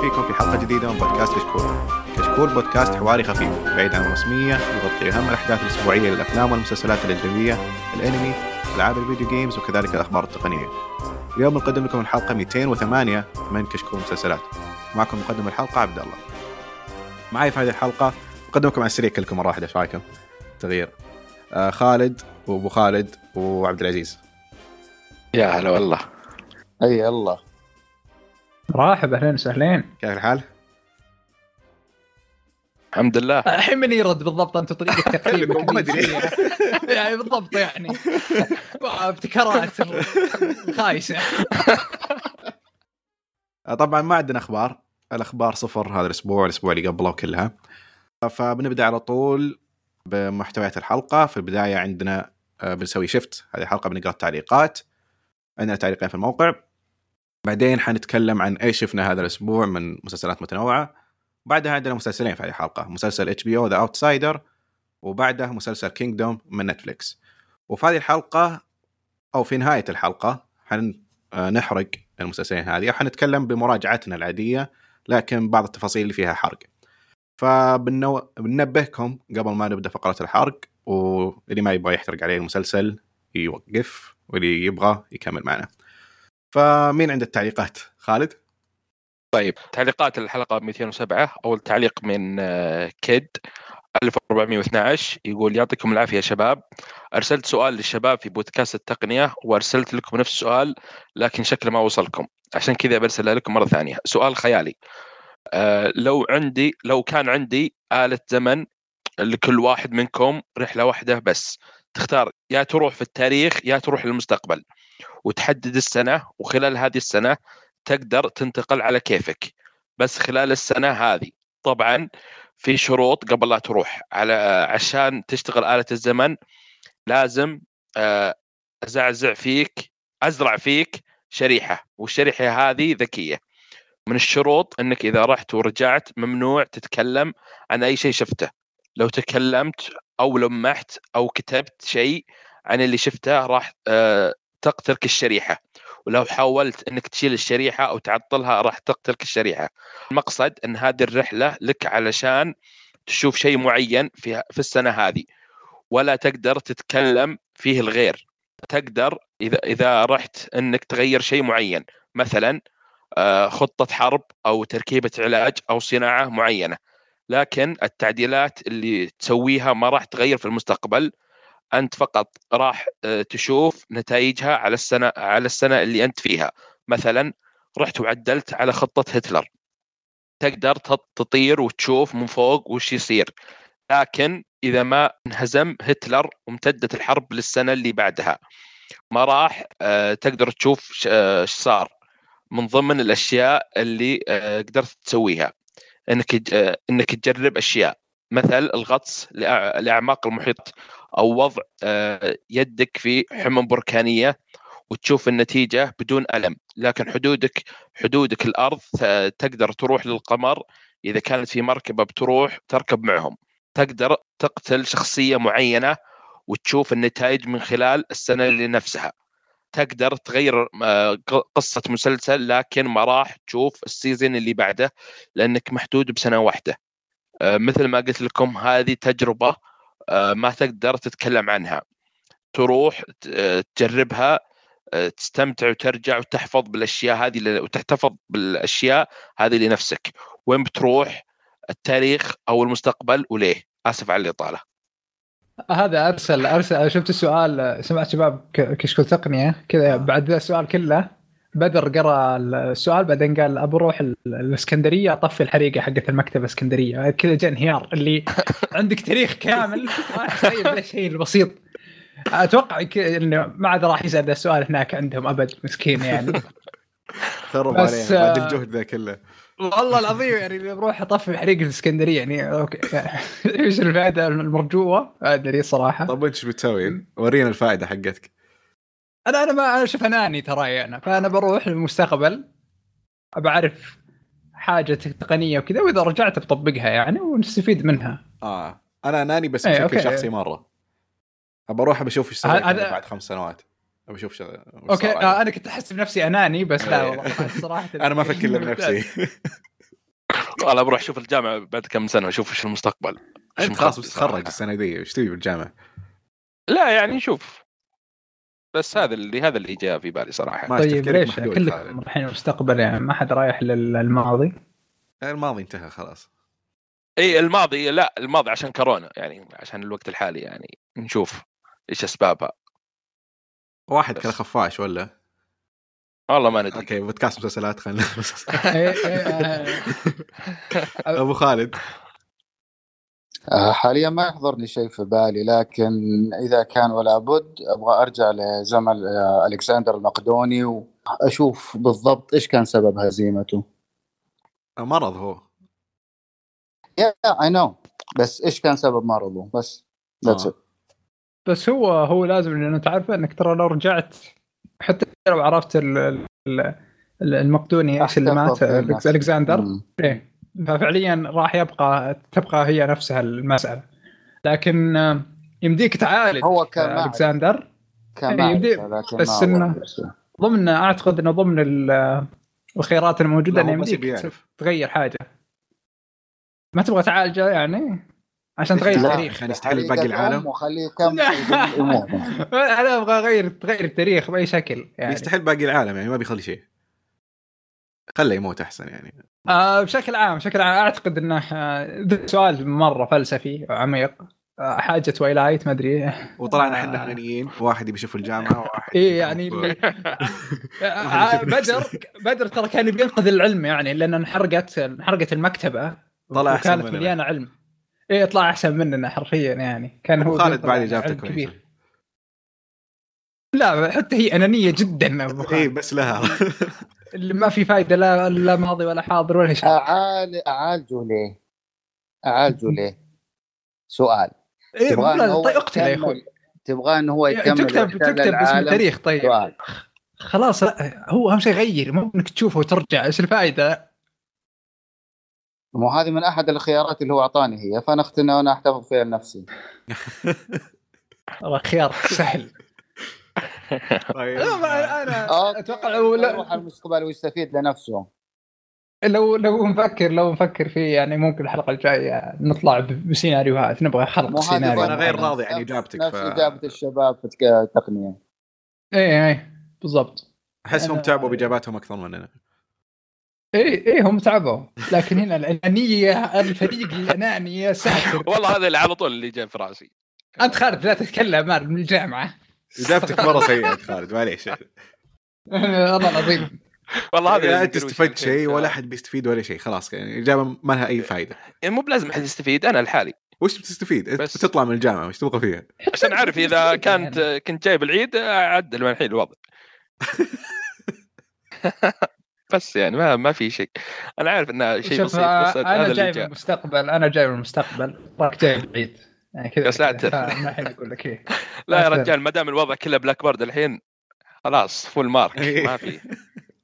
وسهلا فيكم في حلقة جديدة من بودكاست كشكول. كشكول بودكاست حواري خفيف بعيد عن الرسمية يغطي أهم الأحداث الأسبوعية للأفلام والمسلسلات الأجنبية، الأنمي، ألعاب الفيديو جيمز وكذلك الأخبار التقنية. اليوم نقدم لكم الحلقة 208 من كشكول مسلسلات. معكم مقدم الحلقة عبد الله. معي في هذه الحلقة اقدمكم على السريع كلكم مرة واحدة إيش رأيكم؟ تغيير. آه خالد وأبو خالد وعبد العزيز. يا هلا والله اي الله مرحبا أهلين وسهلين. كيف الحال؟ الحمد لله. الحين من يرد بالضبط أنت طريقة تقييمك ما أدري. يعني بالضبط يعني. ابتكارات خايسه آه، طبعا ما عندنا أخبار. الأخبار صفر هذا الأسبوع الأسبوع اللي قبله كلها. فبنبدأ على طول بمحتويات الحلقة. في البداية عندنا آه، بنسوي شفت هذه الحلقة بنقرأ التعليقات. عندنا تعليقين في الموقع. بعدين حنتكلم عن إيش شفنا هذا الأسبوع من مسلسلات متنوعة. بعدها عندنا مسلسلين في هذه الحلقة مسلسل HBO The Outsider وبعده مسلسل Kingdom من Netflix وفي هذه الحلقة أو في نهاية الحلقة حنحرق المسلسلين هذه وحنتكلم بمراجعتنا العادية لكن بعض التفاصيل اللي فيها حرق. فبننبهكم قبل ما نبدأ فقرة الحرق واللي ما يبغى يحترق عليه المسلسل يوقف واللي يبغى يكمل معنا. فمين عنده التعليقات؟ خالد؟ طيب تعليقات الحلقة 207 اول تعليق من آه، كيد 1412 يقول يعطيكم العافية يا شباب. أرسلت سؤال للشباب في بودكاست التقنية وأرسلت لكم نفس السؤال لكن شكله ما وصلكم. عشان كذا برسل لكم مرة ثانية. سؤال خيالي. آه لو عندي لو كان عندي آلة زمن لكل واحد منكم رحلة واحدة بس تختار يا تروح في التاريخ يا تروح للمستقبل. وتحدد السنة وخلال هذه السنة تقدر تنتقل على كيفك. بس خلال السنة هذه طبعا في شروط قبل لا تروح. على عشان تشتغل آلة الزمن لازم آه، أزعزع فيك أزرع فيك شريحة. والشريحة هذه ذكية. من الشروط إنك إذا رحت ورجعت ممنوع تتكلم عن أي شيء شفته. لو تكلمت أو لمحت أو كتبت شيء عن اللي شفته راح آه، تقتلك الشريحة ولو حاولت إنك تشيل الشريحة أو تعطلها راح تقتلك الشريحة. المقصد إن هذه الرحلة لك علشان تشوف شيء معين في في السنة هذه ولا تقدر تتكلم فيه الغير. تقدر إذا إذا رحت إنك تغير شيء معين مثلا آه، خطة حرب أو تركيبة علاج أو صناعة معينة. لكن التعديلات اللي تسويها ما راح تغير في المستقبل. أنت فقط راح آه، تشوف نتائجها على السنة على السنة اللي أنت فيها. مثلا رحت وعدلت على خطة هتلر. تقدر تط- تطير وتشوف من فوق وش يصير. لكن إذا ما انهزم هتلر وامتدت الحرب للسنة اللي بعدها. ما راح آه، تقدر تشوف آه، إيش صار. من ضمن الأشياء اللي قدرت تسويها. إنك إنك تجرب أشياء. مثل الغطس لأعماق المحيط. أو وضع آه، يدك في حمم بركانية وتشوف النتيجة بدون ألم. لكن حدودك حدودك الأرض تقدر تروح للقمر. إذا كانت في مركبة بتروح تركب معهم. تقدر تقتل شخصية معينة وتشوف النتائج من خلال السنة اللي نفسها. تقدر تغير آه، ق- قصة مسلسل لكن ما راح تشوف السيزون اللي بعده لأنك محدود بسنة واحدة. آه، مثل ما قلت لكم هذه تجربة آه، ما تقدر تتكلم عنها. تروح آه، تجربها آه، تستمتع وترجع وتحفظ بالأشياء هذه وتحتفظ بالأشياء هذه لنفسك. وين بتروح؟ التاريخ أو المستقبل وليه؟ آسف على الإطالة. هذا أرسل أرسل شفت السؤال سمعت شباب كشكول تقنية كذا بعد ذا السؤال كله بدر قرأ السؤال بعدين قال ابى أروح ال- الإسكندرية أطفي الحريقة حقت المكتبة الاسكندريه كذا جاء انهيار اللي عندك تاريخ كامل. ذا الشيء البسيط. أتوقع إنه ما عاد راح يسأل ذا السؤال هناك عندهم أبد مسكين يعني. خرب بس، علينا بعد آه، الجهد ذا كله. والله العظيم يعني اللي بروح أطفي حريقه الإسكندرية يعني أوكي. إيش الفائدة المرجوة؟ أدري صراحة. طب وانت إيش بتسوي؟ ورينا الفائدة حقتك. أنا أنا ما أنا شوف اناني تراي انا فأنا بروح للمستقبل بعرف حاجة تقنية وكذا وإذا رجعت بطبقها يعني ونستفيد منها. آه. أنا أناني بس بشكل أوكي. شخصي مرة. أبى أروح بشوف إيش سويت أنا بعد خمس سنوات. ابي أشوف شغله أوكي. آه أنا كنت أحس بنفسي اناني بس لا إيه. والله صراحة أنا ما أفكر إلا بنفسي. والله بروح أشوف الجامعة بعد كم سنة أشوف إيش المستقبل. أنت خلاص بتتخرج. السنة دي إيش تبي بالجامعة؟ لا يعني نشوف بس هذا اللي هذا اللي جاء في بالي صراحة. ما طيب ليش؟ كلكم خالد. رايحين المستقبل يعني ما حد رايح للماضي؟ الماضي انتهى خلاص. إي الماضي لا الماضي عشان كورونا يعني عشان الوقت الحالي يعني نشوف إيش أسبابها. واحد. كان خفاش ولا؟ والله ما ندري. أوكي بودكاست مسلسلات خلينا أبو خالد. حاليا ما يحضرني شيء في بالي لكن إذا كان ولا بد أبغى أرجع لزمن آه، ألكسندر المقدوني وأشوف بالضبط إيش كان سبب هزيمته. مرض هو. yeah I know بس إيش كان سبب مرضه؟ بس that's آه. بس هو هو لازم لأنه تعرف إنك ترى لو رجعت حتى لو عرفت ال- ال- ال- المقدوني إيش اللي مات. ألكسندر. إيه. ففعليا راح يبقى تبقى هي نفسها المسألة لكن آه، يمديك تعالج هو كان آه، معرفة، لكن بس إيش. ضمن أعتقد إنه ضمن ال- الخيارات الموجودة لا، إنه يمديك يعرف. تغير حاجة ما تبغى تعالجه يعني عشان تغير. التاريخ عشان يستحل باقي العالم؟ وخليه يكمل أنا أبغى اغير تغير التاريخ بأي شكل يعني يستحل باقي العالم يعني ما بيخلي شيء خله يموت أحسن يعني. آه بشكل عام بشكل عام أعتقد إنه آه، سؤال مرة فلسفي وعميق. آه، حاجة تويلايت ما أدري. وطلعنا آه. إحنا انانيين واحد يبي يشوف الجامعة وواحد إيه يعني آه، بدر بدر ترى كان يبي ينقذ العلم يعني لأن انحرقت انحرقت المكتبة طلع وكانت مننا. مليانة علم. إيه طلع أحسن مننا حرفيا يعني. كان هو خالد بعد اجابته كويسة. لا حتى هي أنانية جدا اي. بس لها. اللي ما في فائده لا لا ماضي ولا حاضر ولا شيء أعال... اعالجه ليه؟ أعالجه ليه؟ سؤال إيه هو طيب اقتله يا أخوي تبغاه انه هو يكمل تكتب تكتب اسم العالم؟ التاريخ طيب سؤال خلاص لا هو أهم شيء غير مو إنك تشوفه وترجع إيش الفائده؟ مو هذه من أحد الخيارات اللي هو أعطاني هي فأنا اختار انه أنا أحتفظ فيها لنفسي والله خيار سهل طيب أنا أوكي، أتوقع لو يروح المستقبل ويستفيد لنفسه. لو لو نفكر لو نفكر فيه يعني ممكن الحلقة الجاية نطلع بسيناريوهات نبغى هذه سيناريو. أنا غير راضي عن إجابتك، نفس ف- إجابة الشباب في التقنيه إيه إيه بالضبط. أحسهم أنا- تعبوا بإجاباتهم أكثر مننا. إيه إيه هم تعبوا. لكن هنا الانانيه الفريق الاناني يا ساتر. والله هذا اللي على طول اللي جاء في راسي. أنت خالد لا تتكلم من الجامعة. إجابتك مرة سيئة خالد معليش. والله العظيم. والله هذا لا انت استفدت شيء ولا أحد بيستفيد ولا شيء خلاص يعني الإجابة ما لها أي فائده يعني مو بلازم أحد يستفيد أنا لحالي. وش بتستفيد؟ أنت بس- بتطلع من الجامعة وش تبغى فيها؟ عشان أعرف إذا كانت كنت جايب العيد اعدل من الحين الوضع. بس يعني ما ما في شيء. أنا عارف إنه شيء بسيط بس أنا جاي من المستقبل أنا جاي من المستقبل راك جاي بعيد يعني كذا يا ساتر. كذا. ما الحين أقول لك إيه. لا يا. رجال ما دام الوضع كله Blackboard الحين خلاص full mark ما في.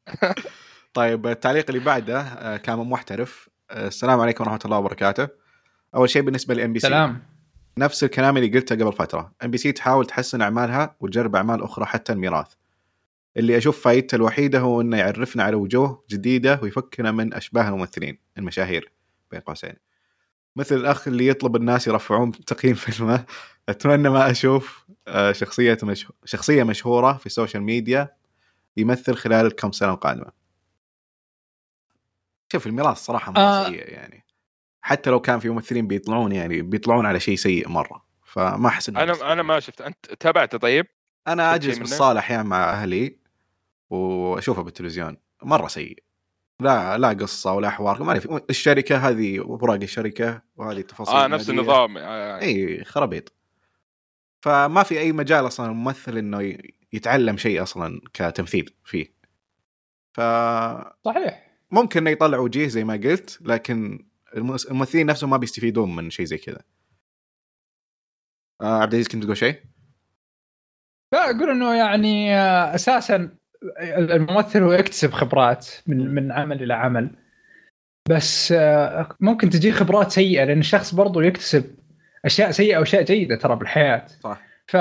طيب التعليق اللي بعده آه، كان من محترف. آه، السلام عليكم ورحمة الله وبركاته. أول شيء بالنسبة لل MBC سلام. نفس الكلام اللي قلته قبل فترة. MBC تحاول تحسن أعمالها وتجرب أعمال أخرى حتى الميراث. اللي أشوف فائدته الوحيدة هو إنه يعرفنا على وجوه جديدة ويفكنا من أشباه الممثلين المشاهير بين قوسين. مثل الأخ اللي يطلب الناس يرفعون تقييم فيلمه. أتمنى ما أشوف آه، شخصية مش... شخصية مشهورة في السوشيال ميديا يمثل خلال الكم سنة القادمه شوف الميراث صراحة مره آه. سيء يعني. حتى لو كان في ممثلين بيطلعون يعني بيطلعون على شيء سيء مرة. فما أحس أنا أنا ما شفت. أنت تابعته طيب؟ أنا أجلس؟ بالصالة أحيانا مع أهلي وأشوفه بالتلفزيون. مرة سيء. لا لا قصة ولا حوار ما في الشركة هذه أوراق الشركة وهذه التفاصيل آه نفس. النظام آه. إي خرابيط فما في أي مجال أصلا الممثل إنه يتعلم شيء أصلا كتمثيل فيه فممكن صحيح إنه يطلع وجيه زي ما قلت لكن الممثلين نفسهم ما بيستفيدون من شيء زي كذا آه عبد العزيز كنت تقول شيء؟ لا أقول إنه يعني آه، أساسا الممثل هو يكتسب خبرات من من عمل إلى عمل. بس آه، ممكن تجي خبرات سيئة لأن الشخص برضو يكتسب أشياء سيئة وأشياء جيدة ترى بالحياة. صح. ف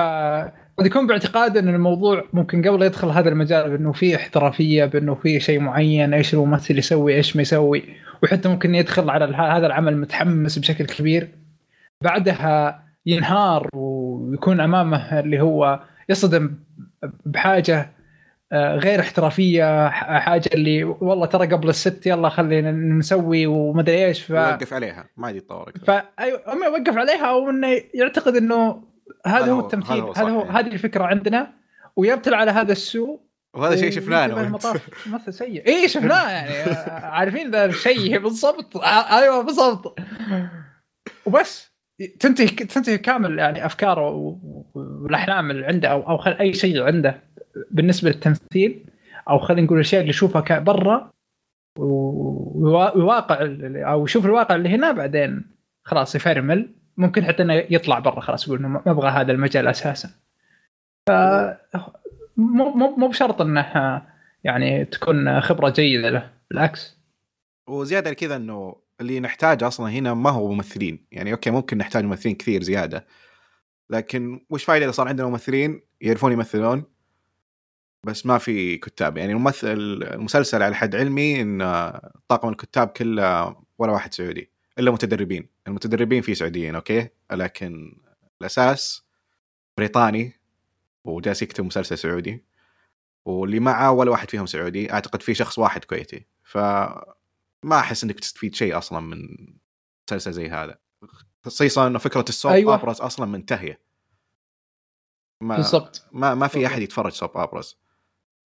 قد يكون باعتقاد إن الموضوع ممكن قبل يدخل هذا المجال بأنه في احترافية بأنه في شيء معين إيش الممثل يسوي إيش ما يسوي وحتى ممكن يدخل على هذا العمل متحمس بشكل كبير. بعدها ينهار ويكون أمامه اللي هو يصدم بحاجة غير احترافية حاجة اللي والله ترى قبل الست يلا خلينا نسوي ومدري إيش ف... يوقف عليها ما عاد يتطور. فايوه أما يوقف عليها أو انه يعتقد إنه هذا هو التمثيل هذا هو. هذه الفكرة عندنا. ويبتل على هذا السوء وهذا شيء شفناه أنا. المطاف ممثل سيء. اي شفناه يعني. آه، عارفين ذا الشيء بالضبط. آه، أيوه بالضبط. وبس. تنتهي تنتهي كامل يعني أفكاره والأحلام اللي عنده أو أو أي شيء عنده. بالنسبة للتمثيل أو خلينا نقول الأشياء اللي يشوفها برا ال- أو يشوف الواقع اللي هنا بعدين خلاص يفرمل. ممكن حتى إنه يطلع برا خلاص يقول إنه ما أبغى هذا المجال أساسا. ف مو مو بشرط إنه يعني تكون خبرة جيدة له بالعكس. وزيادة كذا إنه اللي نحتاجه أصلا هنا ما هو ممثلين. يعني أوكي ممكن نحتاج ممثلين كثير زيادة لكن وش فايدة إذا صار عندنا ممثلين يعرفون يمثلون؟ بس ما في كتاب. يعني الممثل المسلسل على حد علمي إن طاقم الكتاب كله ولا واحد سعودي إلا متدربين. المتدربين في سعوديين أوكي؟ لكن الأساس بريطاني وجالس يكتب مسلسل سعودي واللي معه ولا واحد فيهم سعودي. أعتقد في شخص واحد كويتي. ف ما أحس إنك تستفيد شيء أصلا من مسلسل زي هذا. خصيصا انه فكرة ال soap أيوة. operas أصلا منتهية. ما بالضبط. ما ما في. أحد يتفرج سوب ابرز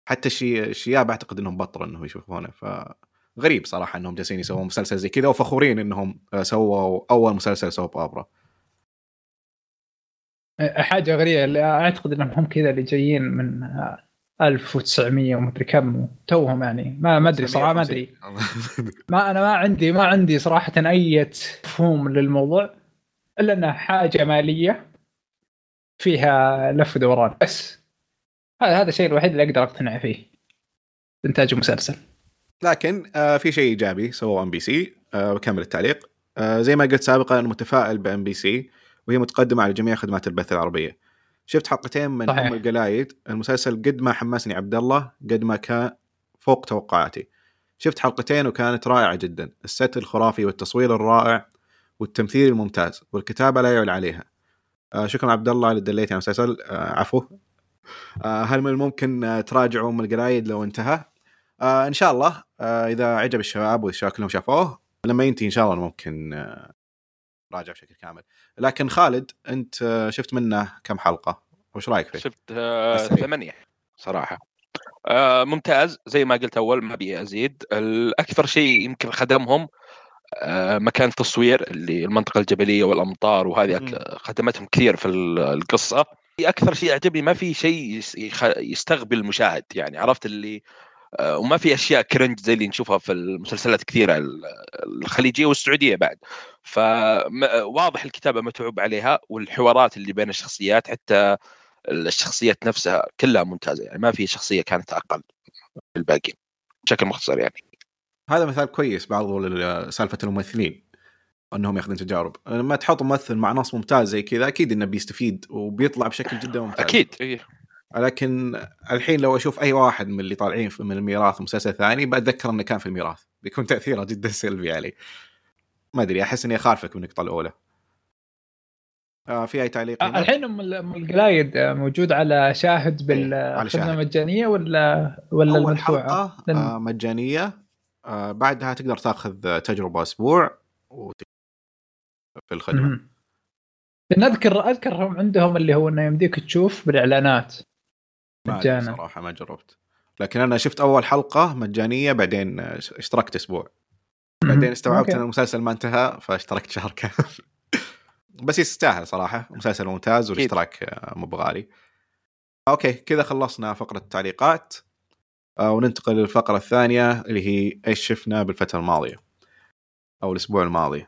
حتى الشي الشياب أعتقد إنهم بطلوا إنهم يشوفونه ف غريب صراحة إنهم جالسين يسوون مسلسل زي كذا وفخورين إنهم سووا أول مسلسل سوب ابرا حاجة غريبة اللي أعتقد إنهم هم كذا اللي جايين من 1900 ومدري كم توهم يعني ما ما أدري صراحة ما أدري. ما أنا ما عندي ما عندي صراحة أي مفهوم للموضوع إلا إنها حاجة مالية فيها لف ودوران بس هذا هذا الشيء الوحيد اللي أقدر أقتنع فيه. إنتاج مسلسل. لكن آه في شيء إيجابي سووه MBC. آه بكمل التعليق. آه زي ما قلت سابقا أنا متفائل ب MBC وهي متقدمة على جميع خدمات البث العربية. شفت حلقتين من صحيح. ام القلايد المسلسل قد ما حمسني عبد الله قد ما كان فوق توقعاتي. شفت حلقتين وكانت رائعة جدا. ال set الخرافي والتصوير الرائع والتمثيل الممتاز والكتابة لا يعلى عليها. آه شكرا عبد الله اللي دليتني على المسلسل. آه عفو. هل من الممكن آه تراجعوا ام القلايد لو انتهى؟ آه إن شاء الله. آه إذا عجب الشباب والشباب كلهم شافوه لما ينتهي إن شاء الله ممكن آه راجع بشكل كامل. لكن خالد أنت آه شفت منه كم حلقة؟ وش رأيك فيه؟ شفت آه صراحة. آه ممتاز. زي ما قلت أول ما أبي أزيد. الأكثر شيء يمكن خدمهم آه مكان التصوير اللي المنطقة الجبلية والأمطار وهذه خدمتهم كثير في ال- أكثر شيء عجبني ما في شيء يستغبي المشاهد يعني عرفت اللي آه، وما في أشياء كرنج زي اللي نشوفها في المسلسلات كثيرة ال- الخليجية والسعودية بعد. فواضح الكتابة متعوب عليها والحوارات اللي بين الشخصيات حتى الشخصيات نفسها كلها ممتازة يعني ما في شخصية كانت أقل من الباقي. بشكل مختصر يعني. هذا مثال كويس برضو لسالفه الممثلين. انهم ياخذون تجارب لما تحط ممثل مع نص ممتاز زي كذا أكيد إنه بيستفيد وبيطلع بشكل جدا ممتاز أكيد إيه. لكن الحين لو أشوف أي واحد من اللي طالعين من الميراث مسلسل ثاني بتذكر إنه كان في الميراث بيكون تأثيره جدا سلبي علي ما أدري أحس إني أخالفك من النقطه الاولى آه في أي تعليق هنا؟ الحين أم القلايد موجود على شاهد إيه، بالخدمه شاهد. المجانيه ولا ولا أول المدفوعة؟ حلقة آه مجانية آه بعدها تقدر تاخذ تجربة أسبوع وت- في الخدمة. لأن أذكر اذكر عندهم اللي هو إنه يمديك تشوف بالإعلانات. مجانا. صراحة ما جربت. لكن أنا شفت أول حلقة مجانية بعدين اشتركت أسبوع. بعدين استوعبت. إن المسلسل ما انتهى فاشتركت شهر كامل. بس يستاهل صراحة. مسلسل ممتاز والاشتراك آه، مو بغالي. أوكي كذا خلصنا فقرة التعليقات. آه، وننتقل للفقرة الثانية اللي هي إيش شفنا بالفترة الماضية أو الأسبوع الماضي.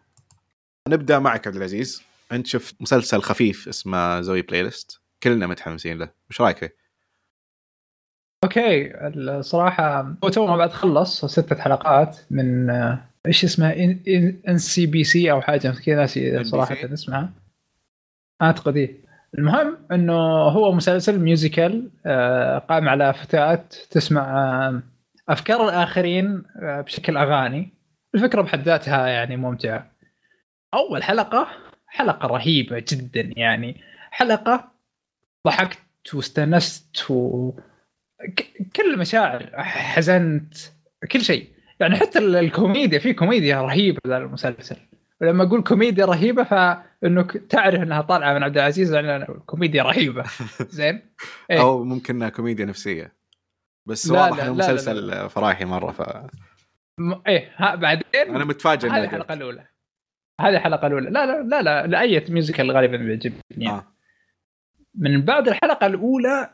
نبدأ معك عبد العزيز. أنت شفت مسلسل خفيف اسمه Zoey's Playlist كلنا متحمسين له. وش رأيك فيه؟ أوكي. الصراحة هو تو ما بعد خلص ستة حلقات من آه، إيش اسمها NCBC أو حاجة. كذا ناسي. صراحة اسمها. أعتقد إيه. المهم إنه هو مسلسل musical آه، قائم على فتاة تسمع آه، أفكار الآخرين بشكل أغاني. الفكرة بحد ذاتها يعني ممتعة. أول حلقة حلقة رهيبة جدا يعني. حلقة ضحكت واستانست و ك- كل المشاعر حزنت كل شيء. يعني حتى ال- الكوميديا في كوميديا رهيبة ذا المسلسل. ولما أقول كوميديا رهيبة فإنك تعرف إنها طالعة من عبد العزيز يعني كوميديا رهيبة. زين؟ إيه. أو ممكن إنها كوميديا نفسية. بس لا، واضح لا، إنه لا، لا، مسلسل فراحي مرة م... إيه ها بعدين؟ متفاجئ هذه الحلقة الأولى. هذه الحلقة الأولى. لا لا لا لا لا أي musical غالبا بيعجبني. آه. من بعد الحلقة الأولى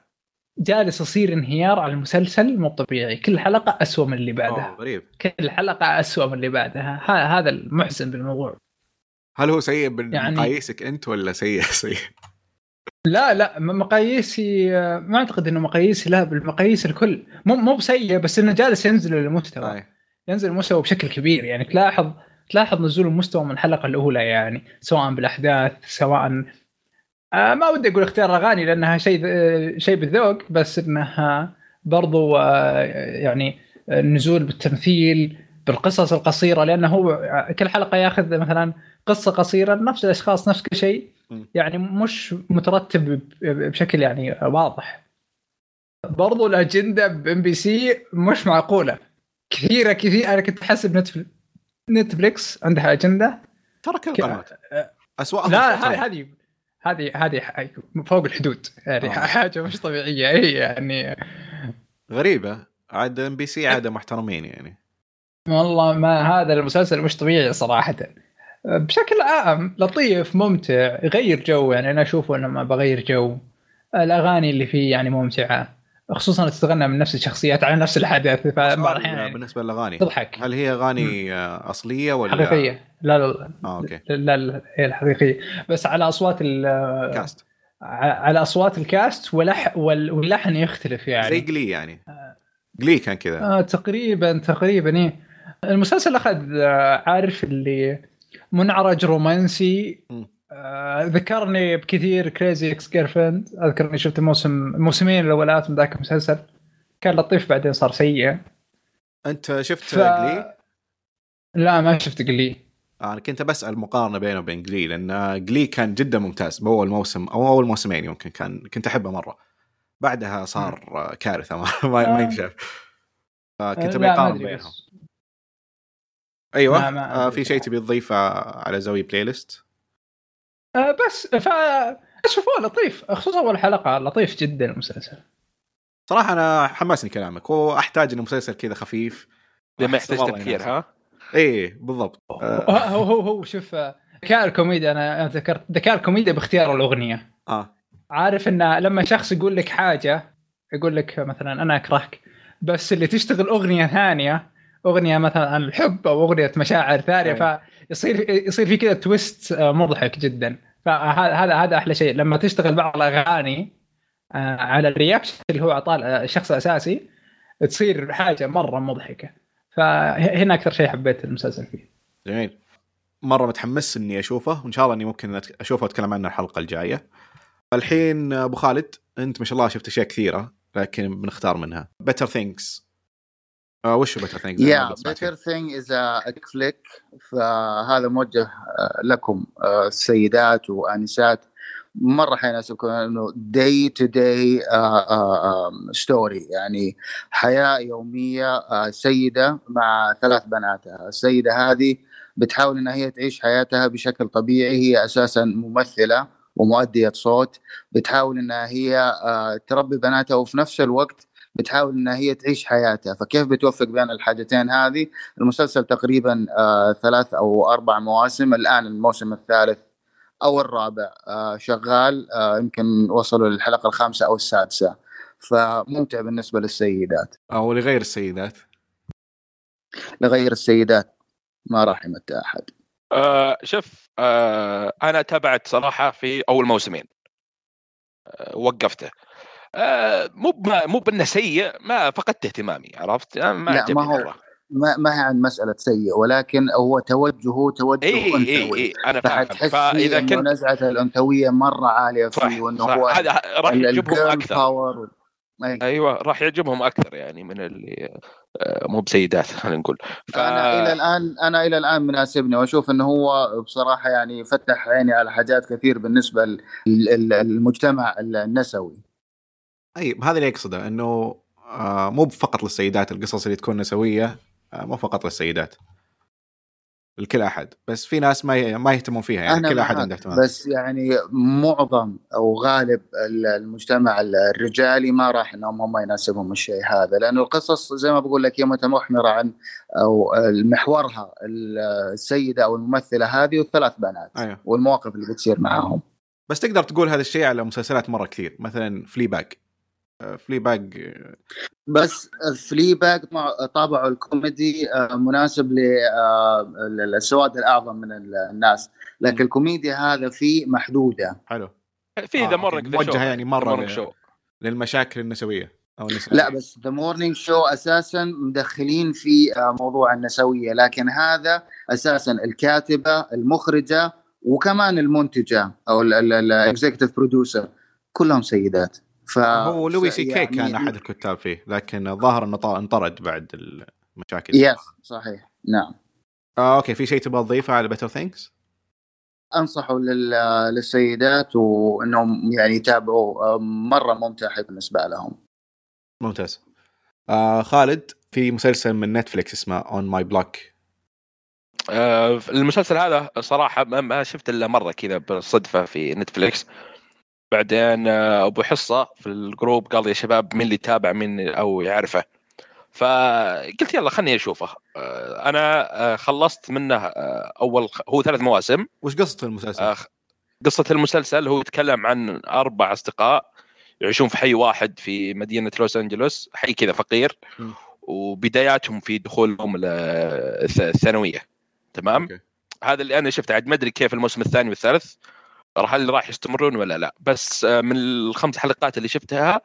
جالس يصير انهيار على المسلسل مو طبيعي. كل حلقة أسوأ من اللي أوه، بعدها غريب. كل حلقة أسوأ من اللي بعدها. هذا المحزن بالموضوع. هل هو سيء يعني- بمقاييسك أنت ولا سيء؟ سيء؟ لا لا مقاييسي آه، ما أعتقد إنه مقاييسي لا بالمقاييس الكل. مو مو بسيء بس إنه جالس ينزل المستوى آه. ينزل المستوى بشكل كبير. يعني تلاحظ تلاحظ نزول المستوى من الحلقة الأولى يعني سواء بالأحداث سواء آه ما ودي أقول اختيار أغاني لأنها شيء آه، شيء بالذوق بس إنها برضو آه يعني آه، النزول بالتمثيل بالقصص القصيرة لأنه هو آه، كل حلقة ياخذ مثلا قصة قصيرة نفس الأشخاص نفس كل شيء. يعني مش مترتب بشكل يعني واضح. برضو الأجندة بام بي سي مش معقولة. كثيرة كثير أنا كنت أحسب نتفل... نتفليكس عندها أجندة. ترى كل القنوات اسوء لا هذه هذه هذه هذه فوق الحدود. يعني آه. حاجة مش طبيعية. اي يعني. غريبة. عاد ام بي سي عادة محترمين يعني. والله ما هذا المسلسل مش طبيعي صراحة. بشكل عام لطيف ممتع يغير جو. يعني أنا أشوفه إنه ما بغير جو. الأغاني اللي فيه يعني ممتعة. خصوصا تتغنى من نفس الشخصيات على نفس الحدث فبعض الاحيان يعني. بالنسبة للأغاني تضحك. هل هي أغاني آه، أصلية ولا؟ حقيقية. لا لا لا. آه أوكي. لا, لا هي الحقيقية. بس على أصوات ال- cast. ع- على أصوات ال cast ولح وال- واللحن يختلف زي يعني جلي يعني. جلي كان كذا. آه تقريبا تقريبا إيه. المسلسل أخذ آه، عارف اللي منعرج رومانسي م. آه ذكرني بكثير Crazy Ex-Girlfriend أذكر إني شفت الموسم الموسمين الأولات من ذاك المسلسل. كان لطيف بعدين صار سيء. أنت شفت ف... جلي؟ لا ما شفت قلي أنا كنت بسأل مقارنة بينه وبين جلي لأن جلي كان جدا ممتاز. بأول موسم أو أول موسمين يمكن كان كنت أحبه مرة. بعدها صار آه، كارثة ما ما, آه. ينشاف. فكنت لا ما بقارن بينهم. أيوه. ما- ما آه في شيء. تبي تضيفه على زوي بلاي ليست آه بس ف شوفوه لطيف. خصوصا أول حلقة لطيف جدا المسلسل. صراحة أنا حمسني كلامك. واحتاج انه مسلسل كذا خفيف. لما يحتاج تفكير. ها؟ إيه بالضبط. آه, هو هو هو شوف آه، ذكاء الكوميديا أنا أنا ذكرت ذكاء الكوميديا باختيار الأغنية. آه. عارف إن لما شخص يقول لك حاجة يقول لك مثلا أنا أكرهك بس اللي تشتغل أغنية ثانية أغنية مثلا عن الحب أو أغنية مشاعر ثانية أي. فيصير يصير في كذا تويست آه، مضحك جدا. فهذا هذا هذا أحلى شيء. لما تشتغل بعض الأغاني آه، على ال reaction اللي هو اعطاه الشخص الاساسي تصير حاجة مرة مضحكة. فهنا أكثر شيء حبيت المسلسل فيه. جميل. مرة متحمس إني أشوفه وإن شاء الله إني ممكن أشوفه وأتكلم عنه الحلقة الجاية. الحين أبو خالد أنت ما شاء الله شفت أشياء كثيرة لكن بنختار منها. Better Things آه وش Better Things يا Better Things فهذا موجه آه، لكم آه، السيدات وآنسات. مرة حيناسبكم إنه day to day story يعني حياة يومية آه، سيدة مع ثلاث بناتها السيدة هذه بتحاول انها هي تعيش حياتها بشكل طبيعي. هي أساسا ممثلة ومؤدية صوت. بتحاول انها هي آه، تربي بناتها وفي نفس الوقت بتحاول إنها هي تعيش حياتها. فكيف بتوفق بين الحاجتين هذه؟ المسلسل تقريبا آه ثلاث أو أربع مواسم. الآن الموسم الثالث أو الرابع آه شغال آه يمكن وصلوا للحلقة الخامسة أو السادسة. فممتع بالنسبة للسيدات. أو لغير السيدات. لغير السيدات ما راح يمتع أحد. آه شوف آه أنا تابعت صراحة في أول موسمين. آه وقفته. آه مو بما- مو بأنه سيء ما فقدت اهتمامي عرفت؟ آه ما لا، ما هو-. ما ما هي عن مسألة سيء ولكن هو توجهه توجه اي اي أنثوي. اي أنا فاهم فإذا كنت نزعة الأنثوية مرة عالية صح فيه وإنه صح. هو هذا راح يعجبهم أكثر. باور أي. أيوه راح يعجبهم أكثر يعني من اللي آه، مو بسيدات خلينا نقول. ف... أنا إلى الآن أنا إلى الآن مناسبني وأشوف إنه هو بصراحة يعني فتح عيني على حاجات كثير بالنسبة للمجتمع النسوي. طيب هذا اللي يقصده إنه آه مو فقط للسيدات القصص اللي تكون نسويه آه مو فقط للسيدات. الكل أحد. بس في ناس ما ما يهتمون فيها يعني أنا كل أحد عنده اهتمام. بس يعني معظم أو غالب المجتمع الرجالي ما راح إنهم هم يناسبهم الشيء هذا. لأنه القصص زي ما بقول لك هي متمحورة عن أو محورها السيدة أو الممثلة هذه والثلاث بنات أيوه. والمواقف اللي بتصير معاهم. بس تقدر تقول هذا الشيء على مسلسلات مرة كثير. مثلا Fleabag Fleabag بس Fleabag مع طابعه الكوميدي آه، مناسب للسواد الأعظم من الناس. لكن الكوميديا هذا فيه محدودة. حلو. في آه، The Morning ذا موجهة يعني مرة ل- Show للمشاكل النسوية أو النسائية. لا بس The Morning Show أساسا مدخلين في آه، موضوع النسوية. لكن هذا أساسا الكاتبة المخرجة وكمان المنتجة أو ال executive producer كلهم سيدات. ف هو لوي سي كي يعني- كان أحد الكتاب فيه لكن الظاهر إنه طا- انطرد بعد المشاكل. yes صحيح. نعم. آه أوكي في شيء تبغى تضيفه على Better Things؟ انصحوا لل- للسيدات وإنهم يعني يتابعوا آه، مرة ممتع بالنسبة لهم. ممتاز. آه خالد في مسلسل من نتفليكس اسمه On My Block المسلسل هذا صراحة ما- ما شفت إلا مرة كذا بالصدفة في نتفليكس بعدين آه، أبو حصة في ال group قال يا شباب مين اللي يتابع مين أو يعرفه. فقلت يلا خلني أشوفه. آه، أنا آه، خلصت منه أول هو ثلاث مواسم. وش قصة المسلسل؟ قصة المسلسل هو يتكلم عن أربع أصدقاء يعيشون في حي واحد في مدينة لوس أنجلوس حي كذا فقير. م. وبداياتهم في دخولهم ال- الث- الثانوية. تمام؟ أوكي. هذا اللي أنا شفته. عاد ما أدري كيف الموسم الثاني والثالث. هل راح يستمرون ولا لا. بس آه، من الخمس حلقات اللي شفتها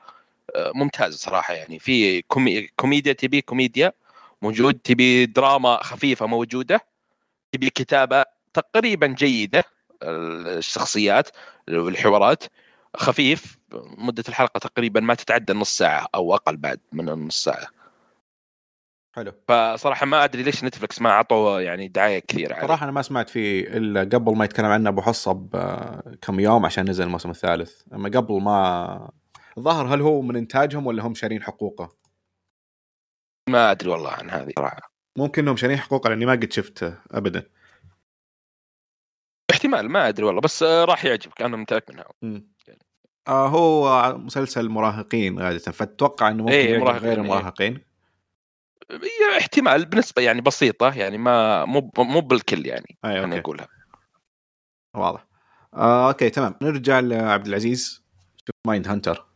آه، ممتاز صراحة يعني. في كومي... كوميديا تبي كوميديا موجود تبي دراما خفيفة موجودة تبي كتابة تقريبا جيدة الشخصيات والحوارات. خفيف مدة الحلقة تقريبا ما تتعدى نص ساعة أو أقل بعد من النص ساعة. حلو فصراحة ما أدري ليش نتفلكس ما أعطوا يعني دعاية كثيرة عليه. صراحة أنا ما سمعت فيه إلا قبل ما يتكلم عنه أبو حصة بكم يوم عشان نزل الموسم الثالث أما قبل ما الظاهر هل هو من إنتاجهم ولا هم شارين حقوقه؟ ما أدري والله عن هذه صراحة ممكن إنهم شارين حقوقه لأني ما قد شفته أبدا احتمال ما أدري والله بس آه، راح يعجبك أنا متأكد منها. آه هو مسلسل مراهقين غالبا فتوقع إنه ممكن إيه، مراهقين، غير إيه. هي احتمال بنسبة يعني بسيطة يعني ما مو مو بالكل يعني أي خلينا أوكي. نقولها واضح. آه أوكي تمام. نرجع لعبد العزيز. شوف Mindhunter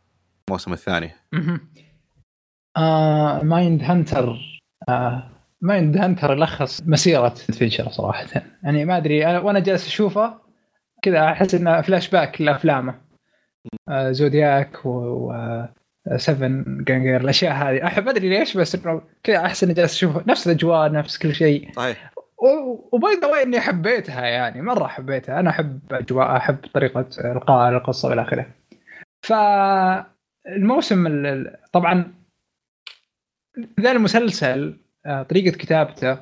الموسم الثاني. آه Mindhunter آه Mindhunter يلخص مسيرة فينشر صراحة. يعني ما أدري أنا وأنا جالس أشوفه كذا أحس إنه فلاش باك لأفلامه. آه زودياك و, و... Seven جانجر الأشياء هذه. أحب أدري ليش بس إنه كذا أحس إني جالس اشوفه نفس الأجواء نفس كل شيء. صحيح. و by the way إني حبيتها يعني مرة حبيتها. أنا أحب أجواء أحب طريقة إلقاء القصة وإلى آخره. فالموسم ال- ال- طبعا ذا المسلسل آه، طريقة كتابته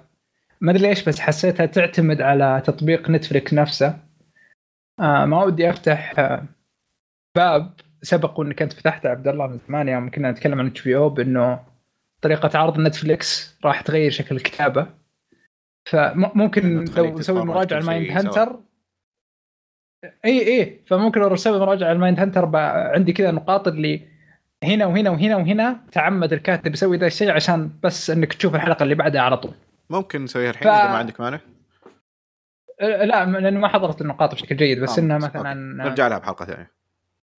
ما أدري ليش بس حسيتها تعتمد على تطبيق نتفلكس نفسه. آه، ما ودي أفتح آه، باب سبق واني كنت فتحته عبد الله من زمان يوم كنا نتكلم عن اتش بي أو بأنه طريقة عرض Netflix راح تغير شكل الكتابة. فممكن لو نسوي مراجعة كل ل Mind شيء سوا. Hunter. اي اي فممكن لو نسوي مراجعة ل Mind Hunter عندي كذا نقاط اللي هنا وهنا وهنا وهنا تعمد الكاتب يسوي ذا الشيء عشان بس إنك تشوف الحلقة اللي بعدها على طول. ممكن نسويها الحين ف- إذا ما عندك مانع. أه، لا لأنه ما حضرت النقاط بشكل جيد بس آه، انه أوكي. مثلا نرجع لها بحلقة ثانية.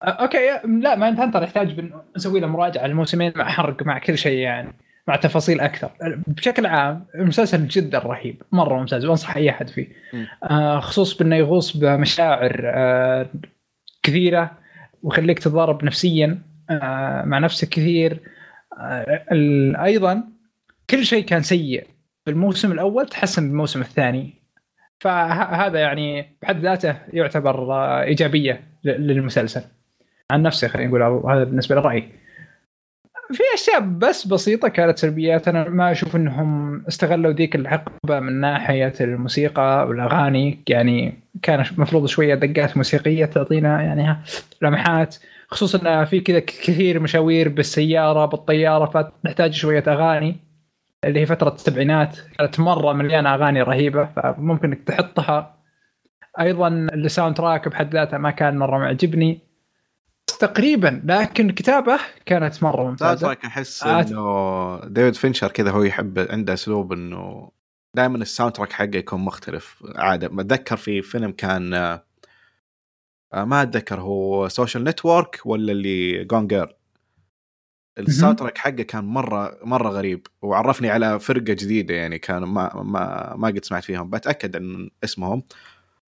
أوكي لا Mind Hunter يحتاج نسوي له مراجعة الموسمين مع حرق مع كل شيء يعني مع تفاصيل أكثر. بشكل عام المسلسل جدا رهيب مرة ممتاز وأنصح أي أحد فيه. آه خصوص بأنه يغوص بمشاعر آه كثيرة ويخليك تتضارب نفسيا آه مع نفسك كثير. آه أيضا كل شيء كان سيء بالموسم الأول تحسن بالموسم الثاني. فهذا يعني بحد ذاته يعتبر آه، إيجابية للمسلسل. عن نفسي خلينا نقول هذا بالنسبة لرأيي. في أشياء بس بسيطة كانت سلبيات. أنا ما أشوف إنهم استغلوا ذيك الحقبه من ناحية الموسيقى والأغاني. يعني كان المفروض شوية دقات موسيقية تعطينا يعني لمحات. خصوصا في كذا كثير مشاوير بالسيارة بالطيارة فتحتاج شوية أغاني. اللي هي فترة السبعينات كانت مرة مليانة أغاني رهيبة فممكن إنك تحطها. أيضا ال soundtrack بحد ذاته ما كان مرة معجبني. تقريبا لكن الكتابه كانت مرة ممتازة. أحس آه. إنه ديفيد فينشر كذا هو يحب عنده أسلوب إنه دائما ال soundtrack حقه يكون مختلف. عادة بتذكر في فيلم كان آه، ما أتذكر هو Social Network ولا اللي Gone Girl ال soundtrack حقه كان مرة مرة غريب وعرفني على فرقة جديدة يعني كان ما ما ما قد سمعت فيهم. بتأكد عن اسمهم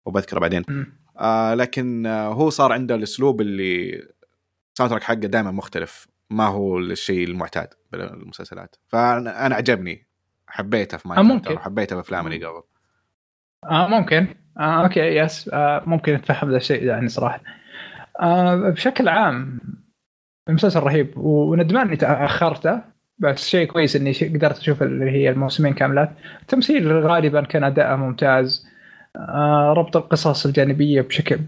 وبذكره بعدين. آه لكن آه هو صار عنده الأسلوب اللي ال soundtrack حقه دائما مختلف. ما هو الشيء المعتاد بالمسلسلات. فأنا أنا عجبني. حبيته في آه، Mind ممكن. وحبيته في أفلام اللي قبل. آه ممكن. آه أوكي yes آه ممكن أتفهم ذا الشيء يعني صراحة. آه بشكل عام المسلسل رهيب. وندمان إني تاخرته بس شيء كويس إني قدرت أشوف اللي هي الموسمين كاملات. التمثيل غالبا كان أداءه ممتاز. ربط القصص الجانبية بشكل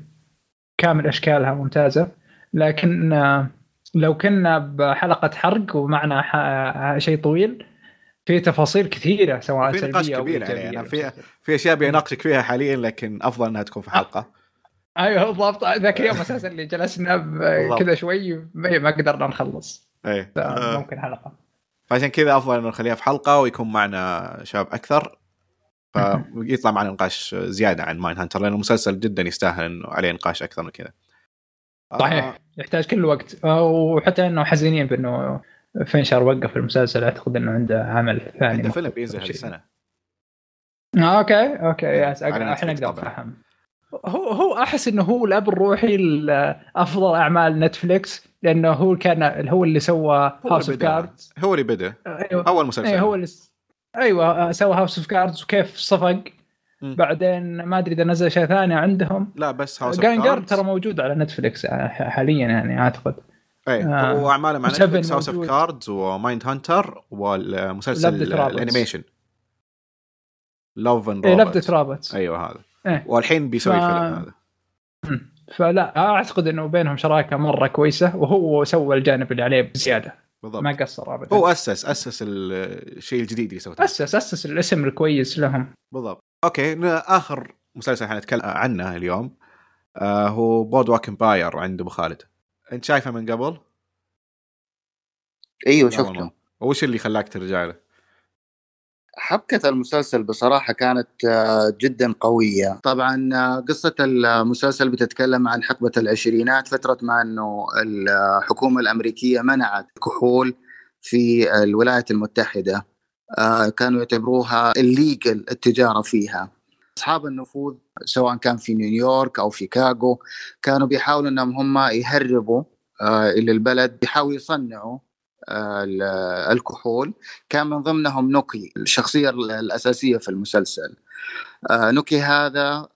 كامل أشكالها ممتازة. لكن آه لو كنا بحلقة حرق ومعنا ح- شيء طويل في تفاصيل كثيرة سواء في نقاش كبير. أنا في-. في أشياء بيناقشك فيها حاليا لكن أفضل إنها تكون في حلقة. أيوه بالضبط. ذاك اليوم أساسا اللي جلسنا. كذا شوي ما قدرنا نخلص. إيه. آه، ممكن حلقة. فعشان كذا أفضل إنه نخليها في حلقة ويكون معنا شباب أكثر. فيطلع معنا نقاش زيادة عن Mind Hunter لأنه مسلسل جدا يستاهل إنه عليه نقاش أكثر من كذا. آه، صحيح يحتاج كل وقت. آه، وحتى إنه حزينين بإنه فينشر وقف المسلسل أعتقد إنه عنده عمل ثاني عنده فيلم بينزل هذه شيء. السنة آه، أوكي أوكي الحين Netflix أقدر طبعاً. أفهم. هو هو أحس إنه هو الأب الروحي لأفضل أعمال Netflix لأنه هو كان هو اللي سوى House of. Cards هو اللي بدأ. أيوه. أول مسلسل. إيه هو اللي أيوه سوى هاوس اوف كاردز وكيف صفق. بعدين ما أدري إذا نزل شيء ثاني عندهم لا بس هاوس جانجر ترى موجود على نتفلكس حاليا يعني أعتقد اي آه. هو أعماله مع نتفلكس هاوس اوف. كاردز ومايند هانتر والمسلسل. الانيميشن لوف اند لبدة رابط أيوه هذا إيه. والحين بيسوي ف- فيلم هذا. فلا أعتقد إنه بينهم شراكة مرة كويسة وهو سوى الجانب اللي عليه بزيادة بالضبط. ما قصر ابدا. هو أسس أسس الشيء الجديد اللي سوته أسس أسس الاسم الكويس لهم. بالضبط. أوكي آخر مسلسل حنتكلم عنه اليوم آه هو Boardwalk Empire عند أبو خالد. أنت شايفه من قبل؟ إيوه. شفته. وش اللي خلاك ترجع له؟ حبكة المسلسل بصراحة كانت آه، جدا قوية. طبعا آه، قصة المسلسل بتتكلم عن حقبة العشرينات فترة ما أنه الحكومة الأمريكية منعت الكحول في الولايات المتحدة آه، كانوا يعتبروها illegal التجارة فيها. أصحاب النفوذ سواء كان في نيويورك أو شيكاغو كانوا بيحاولوا أنهم هم يهربوا إلى البلد بيحاولوا يصنعوا الكحول كان من ضمنهم نوكي الشخصية الأساسية في المسلسل. آه، نوكي هذا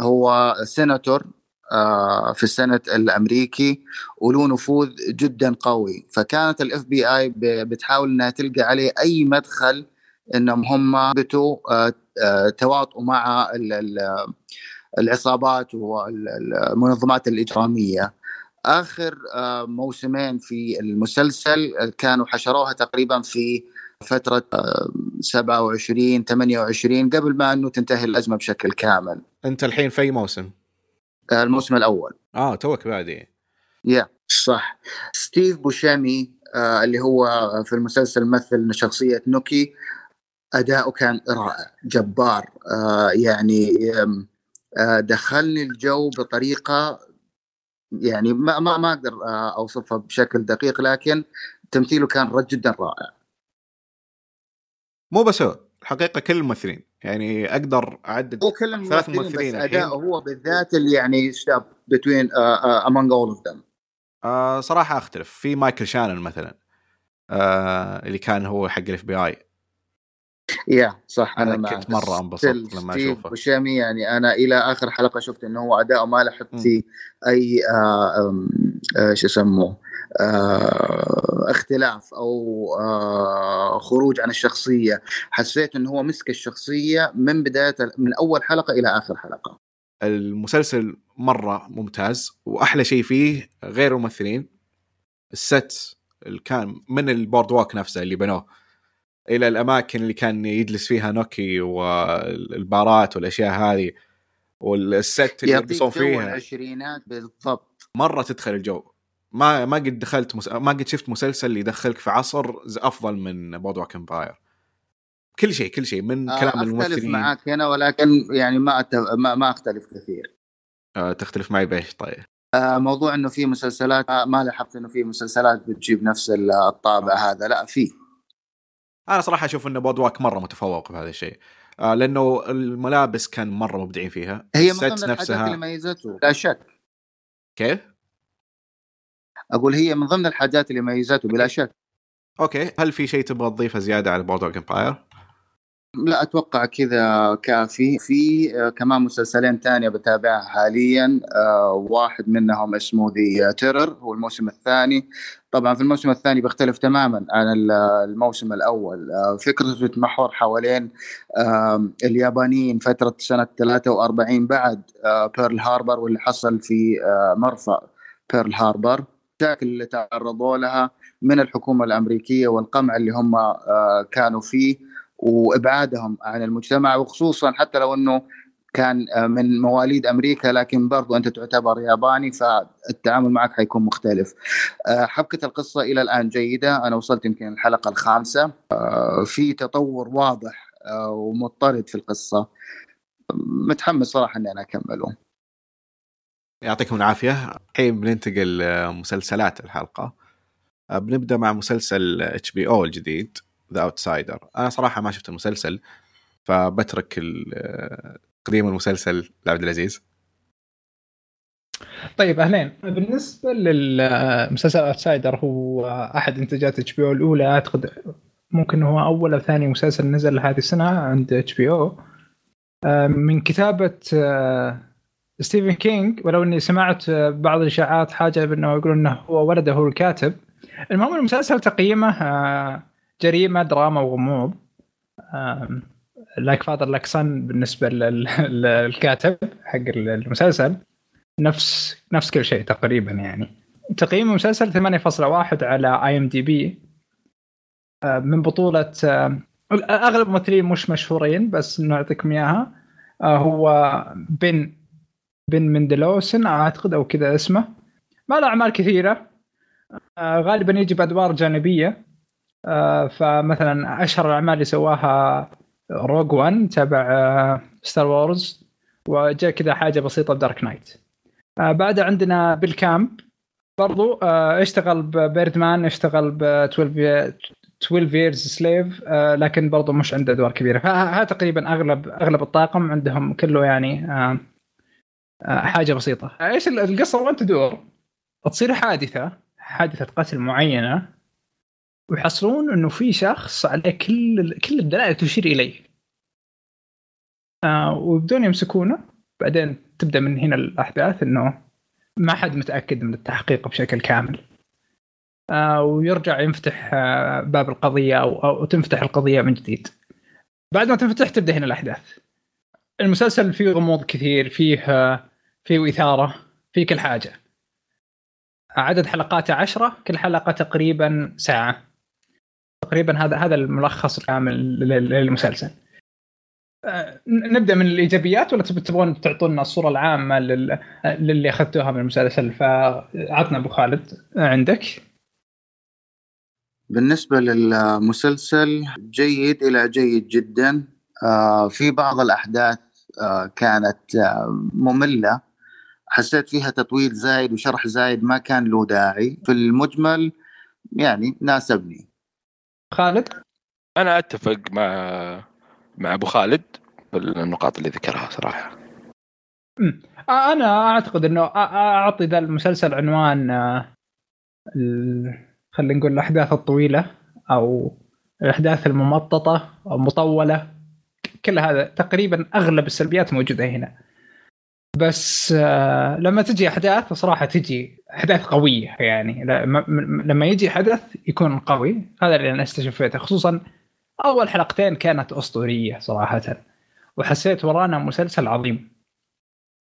هو سيناتور آه، في ال Senate الأمريكي وله نفوذ جدا قوي. فكانت الاف بي اي بتحاول إنها تلقى عليه أي مدخل إنهم هم بتوا آه، تواطؤوا مع ال- ال- العصابات والمنظمات الإجرامية. آخر آه، موسمين في المسلسل آه، كانوا حشروها تقريبا في فترة آه، 27 28 قبل ما أنه تنتهي الأزمة بشكل كامل. أنت الحين في أي موسم؟ آه، الموسم الأول. آه توك بادي يا صح. ستيف بوشيمي آه اللي هو في المسلسل مثل شخصية نوكي أداؤه كان رائع جبار آه يعني آه دخلني الجو بطريقة يعني ما ما ما أقدر آه أوصفها بشكل دقيق لكن تمثيله كان جدا رائع. مو بس هو الحقيقة كل الممثلين. يعني أقدر أعدد ثلاث ممثلين. أداؤه هو بالذات اللي يعني stand between all of them. آه صراحة أختلف. في مايكل شانن مثلا آه اللي كان هو حق ال FBI يا صح أنا أنا كنت. مرة انبسطت لما ستيف أشوفه. بوشيمي يعني أنا إلى آخر حلقة شفت إنه هو اداؤه ما لحقت مم. فيه أي آه آه شو يسموه آه اختلاف أو آه خروج عن الشخصية حسيت إنه هو مسك الشخصية من بداية من أول حلقة إلى آخر حلقة المسلسل مرة ممتاز وأحلى شيء فيه غير الممثلين ال set اللي كان من ال boardwalk نفسه اللي بنوه إلى الأماكن اللي كان يجلس فيها نوكي والبارات والأشياء هذه وال set اللي يلبسون فيها. العشرينات بالضبط. مرة تدخل الجو. ما ما قد دخلت مس... ما قد شفت مسلسل يدخلك في عصر أفضل من Boardwalk Empire كل شيء كل شيء من آه، كلام أختلف الممثلين. معك هنا ولكن يعني ما أت... ما, ما أختلف كثير. آه تختلف معي بإيش؟ طيب. آه، موضوع إنه في مسلسلات آه، ما لاحظت إنه في مسلسلات بتجيب نفس الطابع هذا. لا في. أنا صراحة أشوف إن Boardwalk مرة متفوق بهذا الشيء. آه لأنه الملابس كان مرة مبدعين فيها. هي من الست ضمن الحاجات نفسها اللي ميزته لا شك. كيف؟ أقول هي من ضمن الحاجات اللي ميزته بلا شك. okay. هل في شيء تبغى تضيفه زيادة على Boardwalk Empire لا أتوقع كذا كافي. في آه، كمان مسلسلين تانية بتابعها حاليا. آه، واحد منهم اسمه The Terror هو الموسم الثاني. طبعا في الموسم الثاني بيختلف تماما عن ال- الموسم الأول. آه، فكرته تتمحور حوالين آه، اليابانيين فترة سنة 43 بعد آه، بيرل هاربر واللي حصل في آه، مرفأ بيرل هاربر المشاكل اللي تعرضوا لها من الحكومة الأمريكية والقمع اللي هم آه، كانوا فيه. وابعادهم عن المجتمع وخصوصا حتى لو إنه كان آه، من مواليد أمريكا لكن برضو أنت تعتبر ياباني فالتعامل معك حيكون مختلف. آه، حبكة القصة إلى الآن جيدة. أنا وصلت يمكن الحلقة الخامسة. آه، في تطور واضح ومضطرد في القصة. متحمس صراحة إني أنا أكمله. يعطيكم العافية. الحين بننتقل مسلسلات الحلقة. بنبدأ مع مسلسل HBO الجديد. The Outsider أنا صراحة ما شفت المسلسل فبترك آه، تقديم المسلسل لعبد العزيز. طيب أهلين. بالنسبة للمسلسل Outsider هو أحد إنتاجات HBO الأولى. أعتقد ممكن هو أول أو ثاني مسلسل نزل هذه السنة عند HBO من كتابة آه، ستيفن كينج ولو إني سمعت آه، بعض الإشاعات حاجة بأنه يقولون إنه هو ولده هو الكاتب. المهم المسلسل تقييمه آه، جريمه دراما وغموض. like father like son بالنسبة لل- للكاتب حق المسلسل. نفس نفس كل شيء تقريبا يعني. تقييم المسلسل 8.1 على اي ام دي بي من بطولة آه، أغلب الممثلين مش مشهورين بس نعطيكم إياها. آه، هو بن بن مندلوسن أعتقد أو كذا اسمه. ما له أعمال كثيرة. آه، غالبا يجي بأدوار جانبية. آه، فمثلا أشهر الأعمال اللي سواها Rogue One تبع Star Wars وجاء كذا حاجة بسيطة ب Dark Knight آه بعدها عندنا بيل كامب برضو آه اشتغل ب Birdman اشتغل ب 12 12 Years a Slave آه لكن برضو مش عنده أدوار كبيرة. فها تقريبا أغلب أغلب الطاقم عندهم كله يعني آه آه حاجة بسيطة. آه إيش القصة؟ وين تدور؟ تصير حادثة حادثة قتل معينة. ويحصلون إنه في شخص عليه كل كل الدلائل تشير إليه. آه ويبدون يمسكونه بعدين تبدأ من هنا الأحداث إنه ما حد متأكد من التحقيق بشكل كامل. آه ويرجع ينفتح آه باب القضية أو أو تنفتح القضية من جديد. بعد ما تنفتح تبدأ هنا الأحداث. المسلسل فيه غموض كثير فيه آه فيه إثارة فيه كل حاجة. عدد حلقاته عشرة كل حلقة تقريبا ساعة. تقريبا هذا هذا الملخص الكامل لل- للمسلسل. آه، نبدأ من الإيجابيات ولا تب- تبغون تعطونا الصورة العامة لل... للي أخذتوها من المسلسل؟ فعطنا أبو خالد. عندك؟ بالنسبة للمسلسل جيد إلى جيد جدا. آه، في بعض الأحداث آه، كانت مملة. حسيت فيها تطويل زايد وشرح زايد ما كان له داعي. في المجمل يعني ناسبني. خالد؟ أنا أتفق مع مع أبو خالد في النقاط اللي ذكرها صراحة. آه، أنا أعتقد إنه أعطي ذا المسلسل عنوان آه، ال- خلينا نقول الأحداث الطويلة أو الأحداث الممططة أو مطولة. كل هذا تقريبا أغلب السلبيات موجودة هنا. بس آه، لما تجي أحداث صراحة تجي أحداث قوية يعني. لما- يجي حدث يكون قوي. هذا اللي أنا استشفيته خصوصا أول حلقتين كانت أسطورية صراحة. وحسيت ورانا مسلسل عظيم.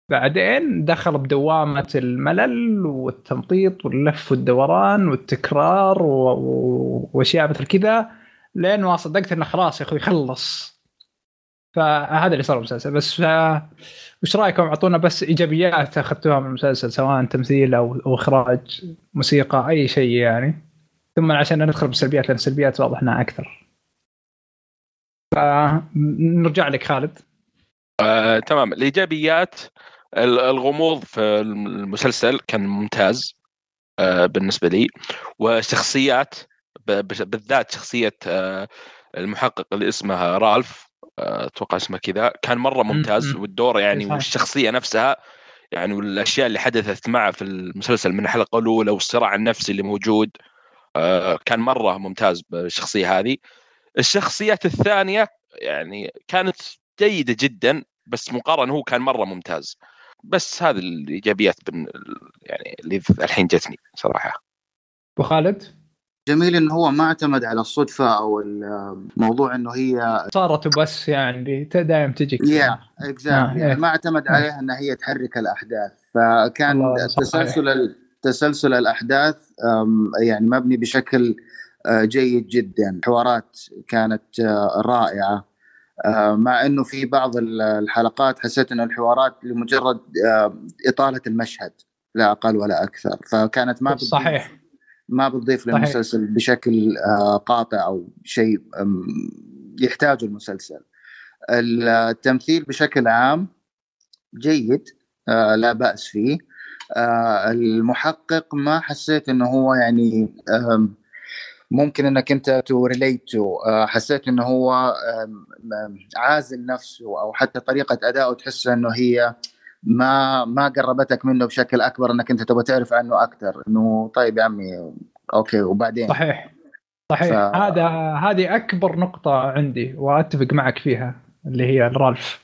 بعدين دخل بدوامة الملل والتمطيط واللف والدوران والتكرار وأشياء مثل كذا لين ما صدقت إنه خلاص يا أخوي خلص. فهذا اللي صار بالمسلسل. بس آه، وش رأيكم؟ أعطونا بس إيجابيات أخذتوها من المسلسل سواء تمثيل أو إخراج موسيقى أي شيء يعني. ثم عشان ندخل بالسلبيات لأن السلبيات واضح إنها أكثر. فنرجع لك خالد. آه، تمام. الإيجابيات ال- الغموض في المسلسل كان ممتاز آه، بالنسبة لي. والشخصيات بالذات شخصية آه، المحقق اللي اسمه رالف. أتوقع اسمه كذا كان مرة ممتاز مم. والدور يعني. والشخصية نفسها يعني والأشياء اللي حدثت معه في المسلسل من الحلقة الأولى والصراع النفسي اللي موجود آه، كان مرة ممتاز بالشخصية هذه الشخصيات الثانية يعني كانت جيدة جدا بس مقارنة هو كان مرة ممتاز بس هذه الإيجابيات بن يعني اللي الحين جتني صراحة أبو خالد جميل إنه هو ما اعتمد على الصدفة أو الموضوع إنه هي صارت وبس يعني دائما تجي كذا. يا آه، اكزاكتلي إيه. يعني ما اعتمد آه. عليها إنها هي تحرك الأحداث فكان. تسلسل تسلسل الأحداث يعني مبني بشكل آه، جيد جدا حوارات كانت آه، رائعة آه، مع إنه في بعض ال- الحلقات حسيت إنه الحوارات لمجرد آه، إطالة المشهد لا أقل ولا أكثر فكانت ما صحيح ما بتضيف صحيح. للمسلسل بشكل آه، قاطع أو شيء يحتاجه المسلسل التمثيل بشكل عام جيد آه، لا بأس فيه آه، المحقق ما حسيت إنه هو يعني ممكن إنك أنت تو حسيت إنه هو عازل نفسه أو حتى طريقة ادائه تحس إنه هي ما ما قربتك منه بشكل أكبر إنك أنت تبغى تعرف عنه أكثر إنه طيب يا عمي okay وبعدين؟ صحيح. صحيح. ف- هذا هذه أكبر نقطة عندي وأتفق معك فيها اللي هي الرالف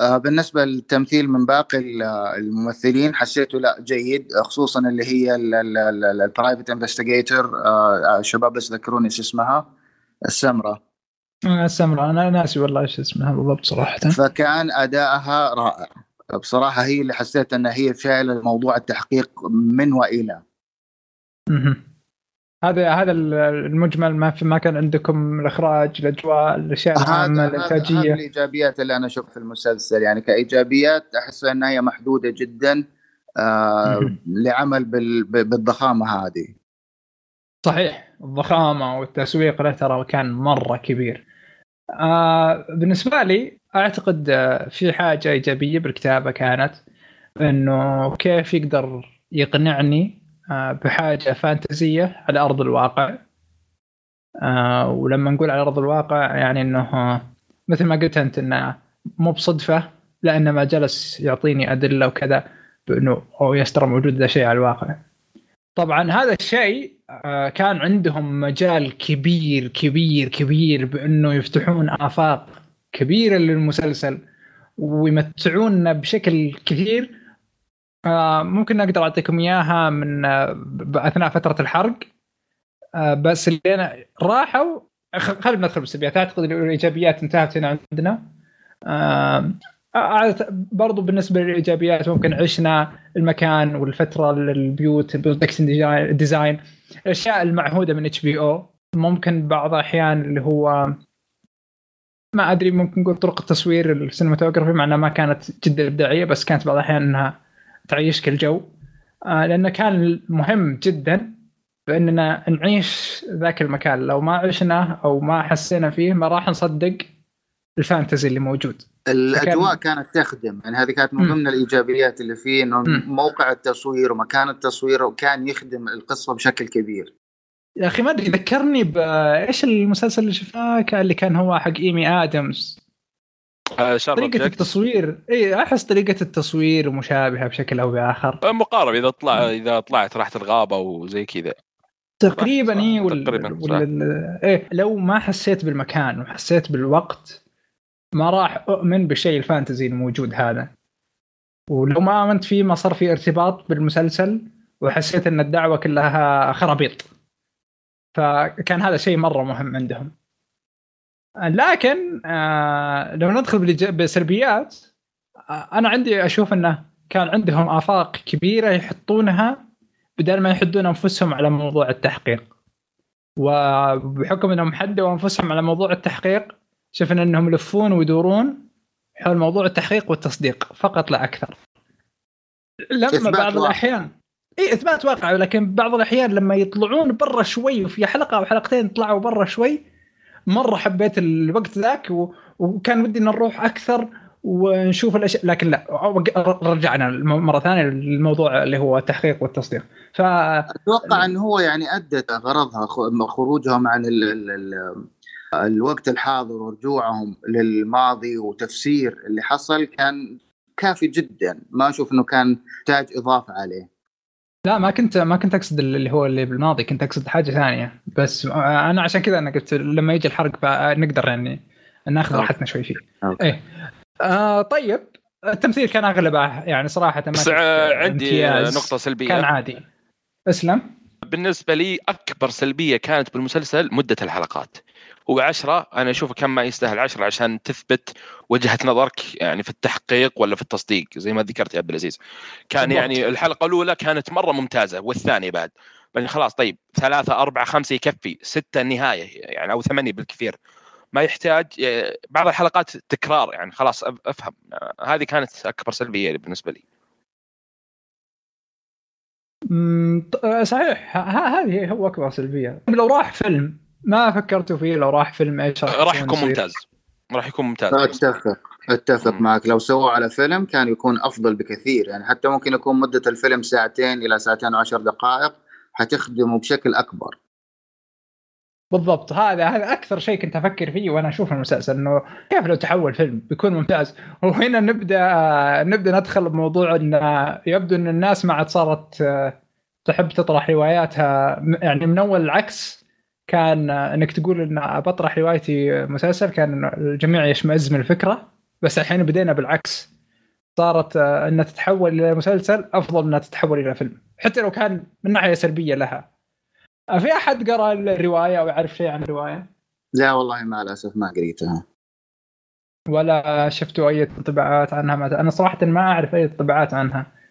آه، بالنسبة للتمثيل من باقي ال- الممثلين حسيته لا جيد خصوصا اللي هي ال private investigator شباب بس ذكروني اسمها؟ السمرة. السمراء أنا ناسي والله إيش اسمها بالضبط صراحة. فكان ادائها رائع. بصراحة هي اللي حسيت انها هي فعلا موضوع التحقيق من وإلى. هذا هذا المجمل ما في ما كان عندكم الإخراج الأجواء الأشياء العامة الإنتاجية؟ الإيجابيات اللي أنا أشوفها في المسلسل. يعني كإيجابيات أحس انها هي محدودة جدا آه. لعمل بال- بالضخامة هذه. صحيح. الضخامة والتسويق له ترى كان مرة كبير. آه بالنسبة لي أعتقد آه، في حاجة إيجابية بالكتابة كانت إنه كيف يقدر يقنعني آه بحاجة فانتزية على أرض الواقع. آه ولما نقول على أرض الواقع يعني إنه مثل ما قلت أنت إنه مو بصدفة لانما جلس يعطيني أدلة وكذا بإنه أو يس ترى موجود ذا شيء على الواقع. طبعا هذا الشيء آه، كان عندهم مجال كبير كبير كبير بأنه يفتحون آفاق كبيرة للمسلسل ويمتعونا بشكل كثير. آه، ممكن أقدر أعطيكم إياها من آه، أثناء فترة الحرق. بس اللي راحوا خلينا ندخل بالسلبيات. اعتقد الإيجابيات انتهت هنا عندنا. برضو بالنسبة للإيجابيات ممكن عشنا المكان والفترة البيوت ال production design الأشياء المعهودة من HBO ممكن بعض الأحيان اللي هو ما أدري ممكن نقول طرق التصوير ال cinematography مع إنها ما كانت جدا إبداعية بس كانت بعض الأحيان إنها تعيشك الجو آه لأنه كان مهم جدا بإننا نعيش ذاك المكان. لو ما عشناه أو ما حسينا فيه ما راح نصدق ال fantasy اللي موجود. الأجواء كانت تخدم. يعني هذه كانت من. ضمن الإيجابيات اللي فيه إنه. موقع التصوير ومكان التصوير وكان يخدم القصة بشكل كبير. يا أخي ما أدري ذكرني بايش المسلسل اللي شفناه؟ كان اللي كان هو حق إيمي آدمز. آه، Sharp طريقة Object. التصوير. إي أحس طريقة التصوير مشابهة بشكل أو بآخر. مقارب إذا طلع إذا طلعت راحت الغابة وزي كذا. تقريبا إي وال... تقريباً،. وال... إيه لو ما حسيت بالمكان وحسيت بالوقت ما راح أؤمن بالشيء الفانتزي الموجود هذا. ولو ما آمنت فيه ما صار في ارتباط بالمسلسل وحسيت إن الدعوة كلها خرابيط. فكان هذا شيء مرة مهم عندهم. لكن آه لو ندخل بسلبيات آه أنا عندي أشوف إنه كان عندهم آفاق كبيرة يحطونها بدل ما يحدون أنفسهم على موضوع التحقيق. وبحكم إنهم حدوا أنفسهم على موضوع التحقيق شفنا انهم يلفون ويدورون حول موضوع التحقيق والتصديق فقط لا أكثر لما بعض واقع. الاحيان إي إثبات واقع لكن بعض الأحيان لما يطلعون برا شوي وفي حلقة أو حلقتين طلعوا برا شوي مرة حبيت الوقت ذاك و... وكان ودي إن نروح أكثر ونشوف الأشياء لكن لا رجعنا مرة ثانية للموضوع اللي هو التحقيق والتصديق ف أتوقع انه هو يعني ادت غرضها خروجهم عن ال ال ال الوقت الحاضر ورجوعهم للماضي وتفسير اللي حصل كان كافي جدا. ما أشوف إنه كان يحتاج إضافة عليه. لا ما كنت ما كنت أقصد اللي هو اللي بالماضي كنت أقصد حاجة ثانية. بس أنا عشان كذا أنا قلت لما يجي الحرق فنقدر يعني نأخذ. راحتنا شوي فيه. أوكي. إيه. آه طيب. التمثيل كان أغلبه يعني صراحة ما بس آه، عندي امتياز. نقطة سلبية. كان عادي. اسلم. بالنسبة لي أكبر سلبية كانت بالمسلسل مدة الحلقات. هو عشرة أنا اشوفه كان ما يستاهل عشرة عشان تثبت وجهة نظرك يعني في التحقيق ولا في التصديق زي ما ذكرت يا عبد العزيز. كان بالضبط. يعني الحلقة الأولى كانت مرة ممتازة والثانية بعد. بعدين خلاص طيب ثلاثة أربعة خمسة يكفي ستة النهاية يعني أو ثمانية بالكثير. ما يحتاج آه، بعض الحلقات تكرار يعني خلاص أف- أفهم. آه، هذه كانت أكبر سلبية بالنسبة لي. صحيح هذه هو أكبر سلبية. لو راح فيلم ما فكرتوا فيه لو راح فيلم إيش راح يكون؟ ممتاز. راح يكون ممتاز. أتفق. أتفق مم. معك. لو سووا على فيلم كان يكون أفضل بكثير. يعني حتى ممكن يكون مدة الفيلم ساعتين إلى ساعتين وعشر دقائق حتخدمه بشكل أكبر. بالضبط. هذا هذا أكثر شيء كنت أفكر فيه وأنا أشوف المسلسل إنه كيف لو تحول فيلم بيكون ممتاز؟ وهنا نبدا نبدأ ندخل بموضوع إن يبدو إن الناس ما عاد صارت آه، تحب تطرح رواياتها يعني من أول العكس كان انك تقول إن بطرح روايتي مسلسل كان الجميع يشمئز من الفكرة بس الحين بدينا بالعكس. صارت آه، إنها تتحول إلى مسلسل أفضل من إنها تتحول إلى فيلم حتى لو كان من ناحية سلبية لها. آه، في أحد قرأ الرواية أو يعرف شيء عن الرواية؟ لا والله مع الاسف ما قريتها. ولا شفتوا أي انطباعات عنها؟ أنا صراحة ما أعرف أي انطباعات عنها.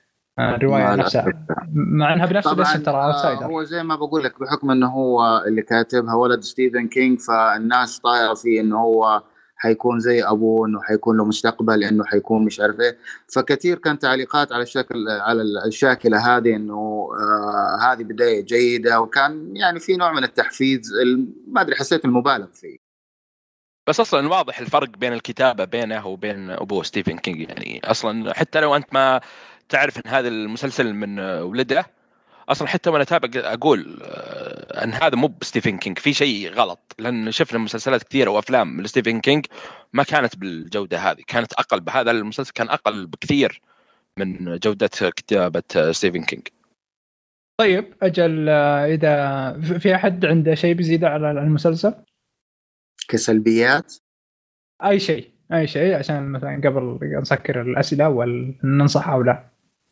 الرواية نفسها. مع إنها بنفس طبعا الاسم ترى آه، Outsider هو زي ما بقول لك بحكم إنه هو اللي كاتبها ولد ستيفن كينج فالناس طايرة فيه إنه هو حيكون زي أبوه إنه حيكون له مستقبل إنه حيكون مش عارف إيه. فكثير كان تعليقات على الشكل على الشاكلة هذه إنه آه هذه بداية جيدة وكان يعني في نوع من التحفيز ال- ما أدري حسيت المبالغ فيه. بس أصلا واضح الفرق بين الكتابة بينه وبين أبوه ستيفن كينج يعني أصلا حتى لو أنت ما تعرف إن هذا المسلسل من ولده؟ أصلا حتى وأنا أتابع أقول آه، إن هذا مو بستيفن كينج في شيء غلط. لأن شفنا مسلسلات كثيرة وأفلام لستيفن كينج ما كانت بالجودة هذه كانت أقل هذا المسلسل كان أقل بكثير من جودة كتابة ستيفن كينج طيب أجل آه، إذا في- في أحد عنده شيء بيزيد على المسلسل؟ كسلبيات؟ أي شيء أي شيء عشان مثلا قبل نسكر الأسئلة وننصح أو لا.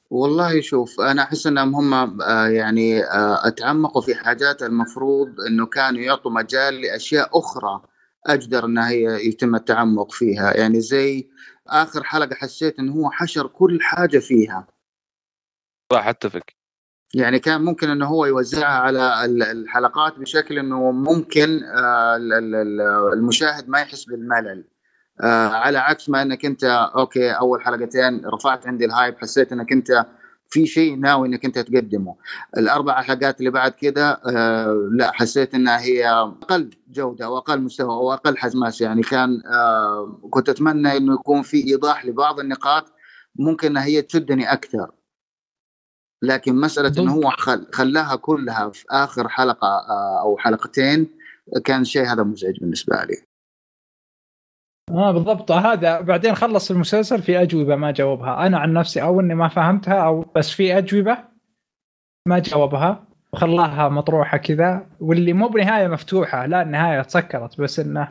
والله شوف أنا أحس إنهم هم آه، يعني آه، أتعمقوا في حاجات المفروض إنه كانوا يعطوا مجال لأشياء أخرى أجدر إنها هي يتم التعمق فيها. يعني زي آخر حلقة حسيت إنه هو حشر كل حاجة فيها. صح اتفق يعني كان ممكن إنه هو يوزعها على ال- الحلقات بشكل إنه ممكن آه، ال- ال- ال- المشاهد ما يحس بالملل. آه، على عكس ما إنك أنت okay أول حلقتين رفعت عندي ال hype حسيت إنك أنت في شيء ناوي إنك أنت تقدمه. الأربع حلقات اللي بعد كده آه لا حسيت إنها هي أقل جودة وأقل مستوى وأقل حماس يعني. كان آه كنت أتمنى إنه يكون في إيضاح لبعض النقاط ممكن إنها هي تشدني أكثر. لكن مسألة إنه هو خل خلاها كلها في آخر حلقة آه أو حلقتين كان شيء هذا مزعج بالنسبة لي. آه بالضبط. هذا بعدين خلص المسلسل في أجوبة ما جاوبها. أنا عن نفسي أو إني ما فهمتها أو بس في أجوبة ما جاوبها. وخلاها مطروحة كذا واللي مو بنهاية مفتوحة لا النهاية تسكرت بس إنه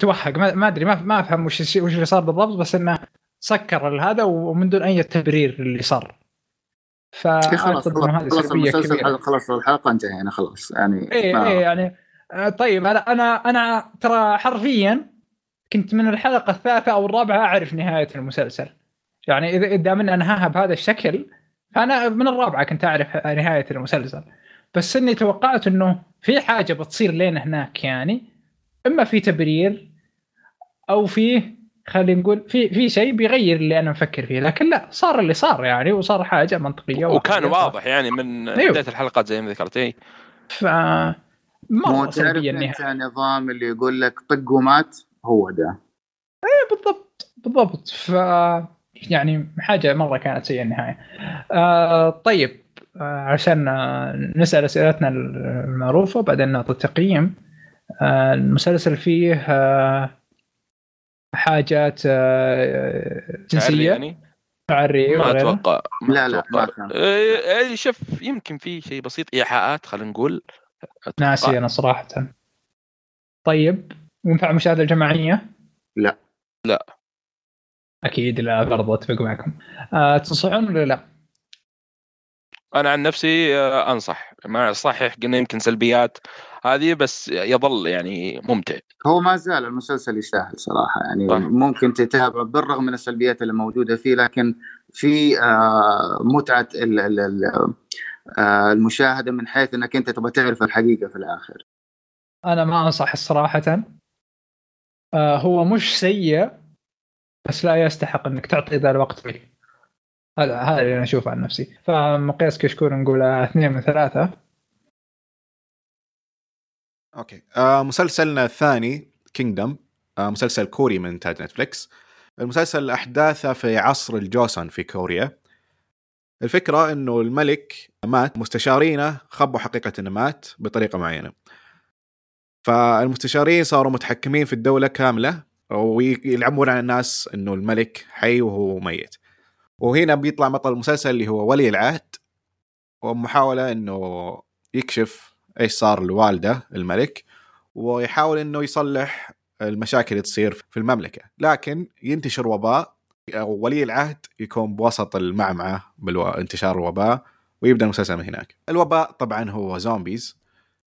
توهق. ما أدري ما ما أفهم وش وش اللي صار بالضبط بس إنه سكر هذا ومن دون أي تبرير اللي صار. إيه خلاص خلاص المسلسل خلاص الحلقة انتهينا خلاص يعني ما- إيه يعني آه، طيب أنا أنا أنا ترى حرفيا كنت من الحلقة الثالثة أو الرابعة أعرف نهاية المسلسل يعني اذا إذا من انهاها بهذا الشكل فأنا من الرابعة كنت أعرف نهاية المسلسل بس إني توقعت إنه في حاجة بتصير لين هناك يعني إما في تبرير أو في خلينا نقول في في شيء بيغير اللي أنا مفكر فيه لكن لا صار اللي صار يعني وصار حاجة منطقية وكان. واضح يعني من أيوه. بداية الحلقات زي ما ذكرت إيه. ف مره تعرف أنت نظام اللي يقول لك طق ومات هو ده بالضبط بالضبط ف يعني حاجة مرة كانت سيئه النهاية. آه طيب آه عشان نسأل أسئلتنا المعروفة بعدين نعطي التقييم. آه المسلسل فيه آه حاجات آه تعري جنسيه يعني تعري ما. أتوقع ما لا، لا،. ما كان. إيه إيه، شوف يمكن في شيء بسيط إيحاءات خلينا نقول ناسي أنا صراحة. طيب ينفع مشاهده الجماعية؟ لا. لا. أكيد لا برضو أتفق معكم. آه تنصحون ولا لا؟ أنا عن نفسي آه، أنصح مع صحيح قلنا يمكن سلبيات هذه بس يظل يعني ممتع هو ما زال المسلسل يستاهل صراحة يعني صح. ممكن تتابع بالرغم من السلبيات اللي موجودة فيه لكن في آه، متعة ال- ال- ال- آه، المشاهدة من حيث إنك أنت تبغى تعرف الحقيقة في الآخر أنا ما أنصح صراحة آه هو مش سيء بس لا يستحق إنك تعطي ذا الوقت فيه. هذا هذا اللي أنا أشوفه عن نفسي. فمقياس ك score نقول آه، اثنين من ثلاثة. okay. آه مسلسلنا الثاني Kingdom آه مسلسل كوري من انتاج Netflix. المسلسل أحداثه في عصر الجوسون في كوريا. الفكرة إنه الملك مات مستشارينه خبوا حقيقة إنه مات بطريقة معينة. فالمستشارين صاروا متحكمين في الدولة كاملة ويلعبون على الناس إنه الملك حي وهو ميت. وهنا بيطلع بطل المسلسل اللي هو ولي العهد ومحاولة إنه يكشف إيش صار لوالده الملك ويحاول إنه يصلح المشاكل اللي تصير في المملكة. لكن ينتشر وباء ولي العهد يكون بوسط المعمعة بانتشار الوباء ويبدأ المسلسل من هناك. الوباء طبعا هو زومبيز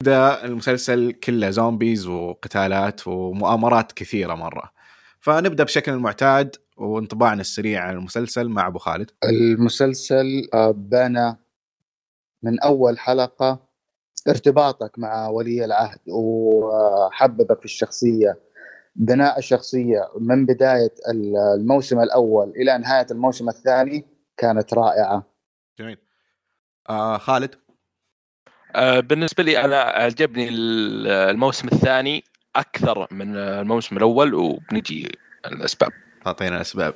بدا المسلسل كله زومبيز وقتالات ومؤامرات كثيرة مرة. فنبدأ بشكل المعتاد وانطباعنا السريع عن المسلسل مع أبو خالد. المسلسل آه، بنى من أول حلقة ارتباطك مع ولي العهد وحببك في الشخصية بناء الشخصية من بداية الموسم الأول إلى نهاية الموسم الثاني كانت رائعة. جميل. آه خالد بالنسبة لي أنا عجبني ال- الموسم الثاني أكثر من الموسم الأول وبنجي الأسباب. أعطينا أسباب.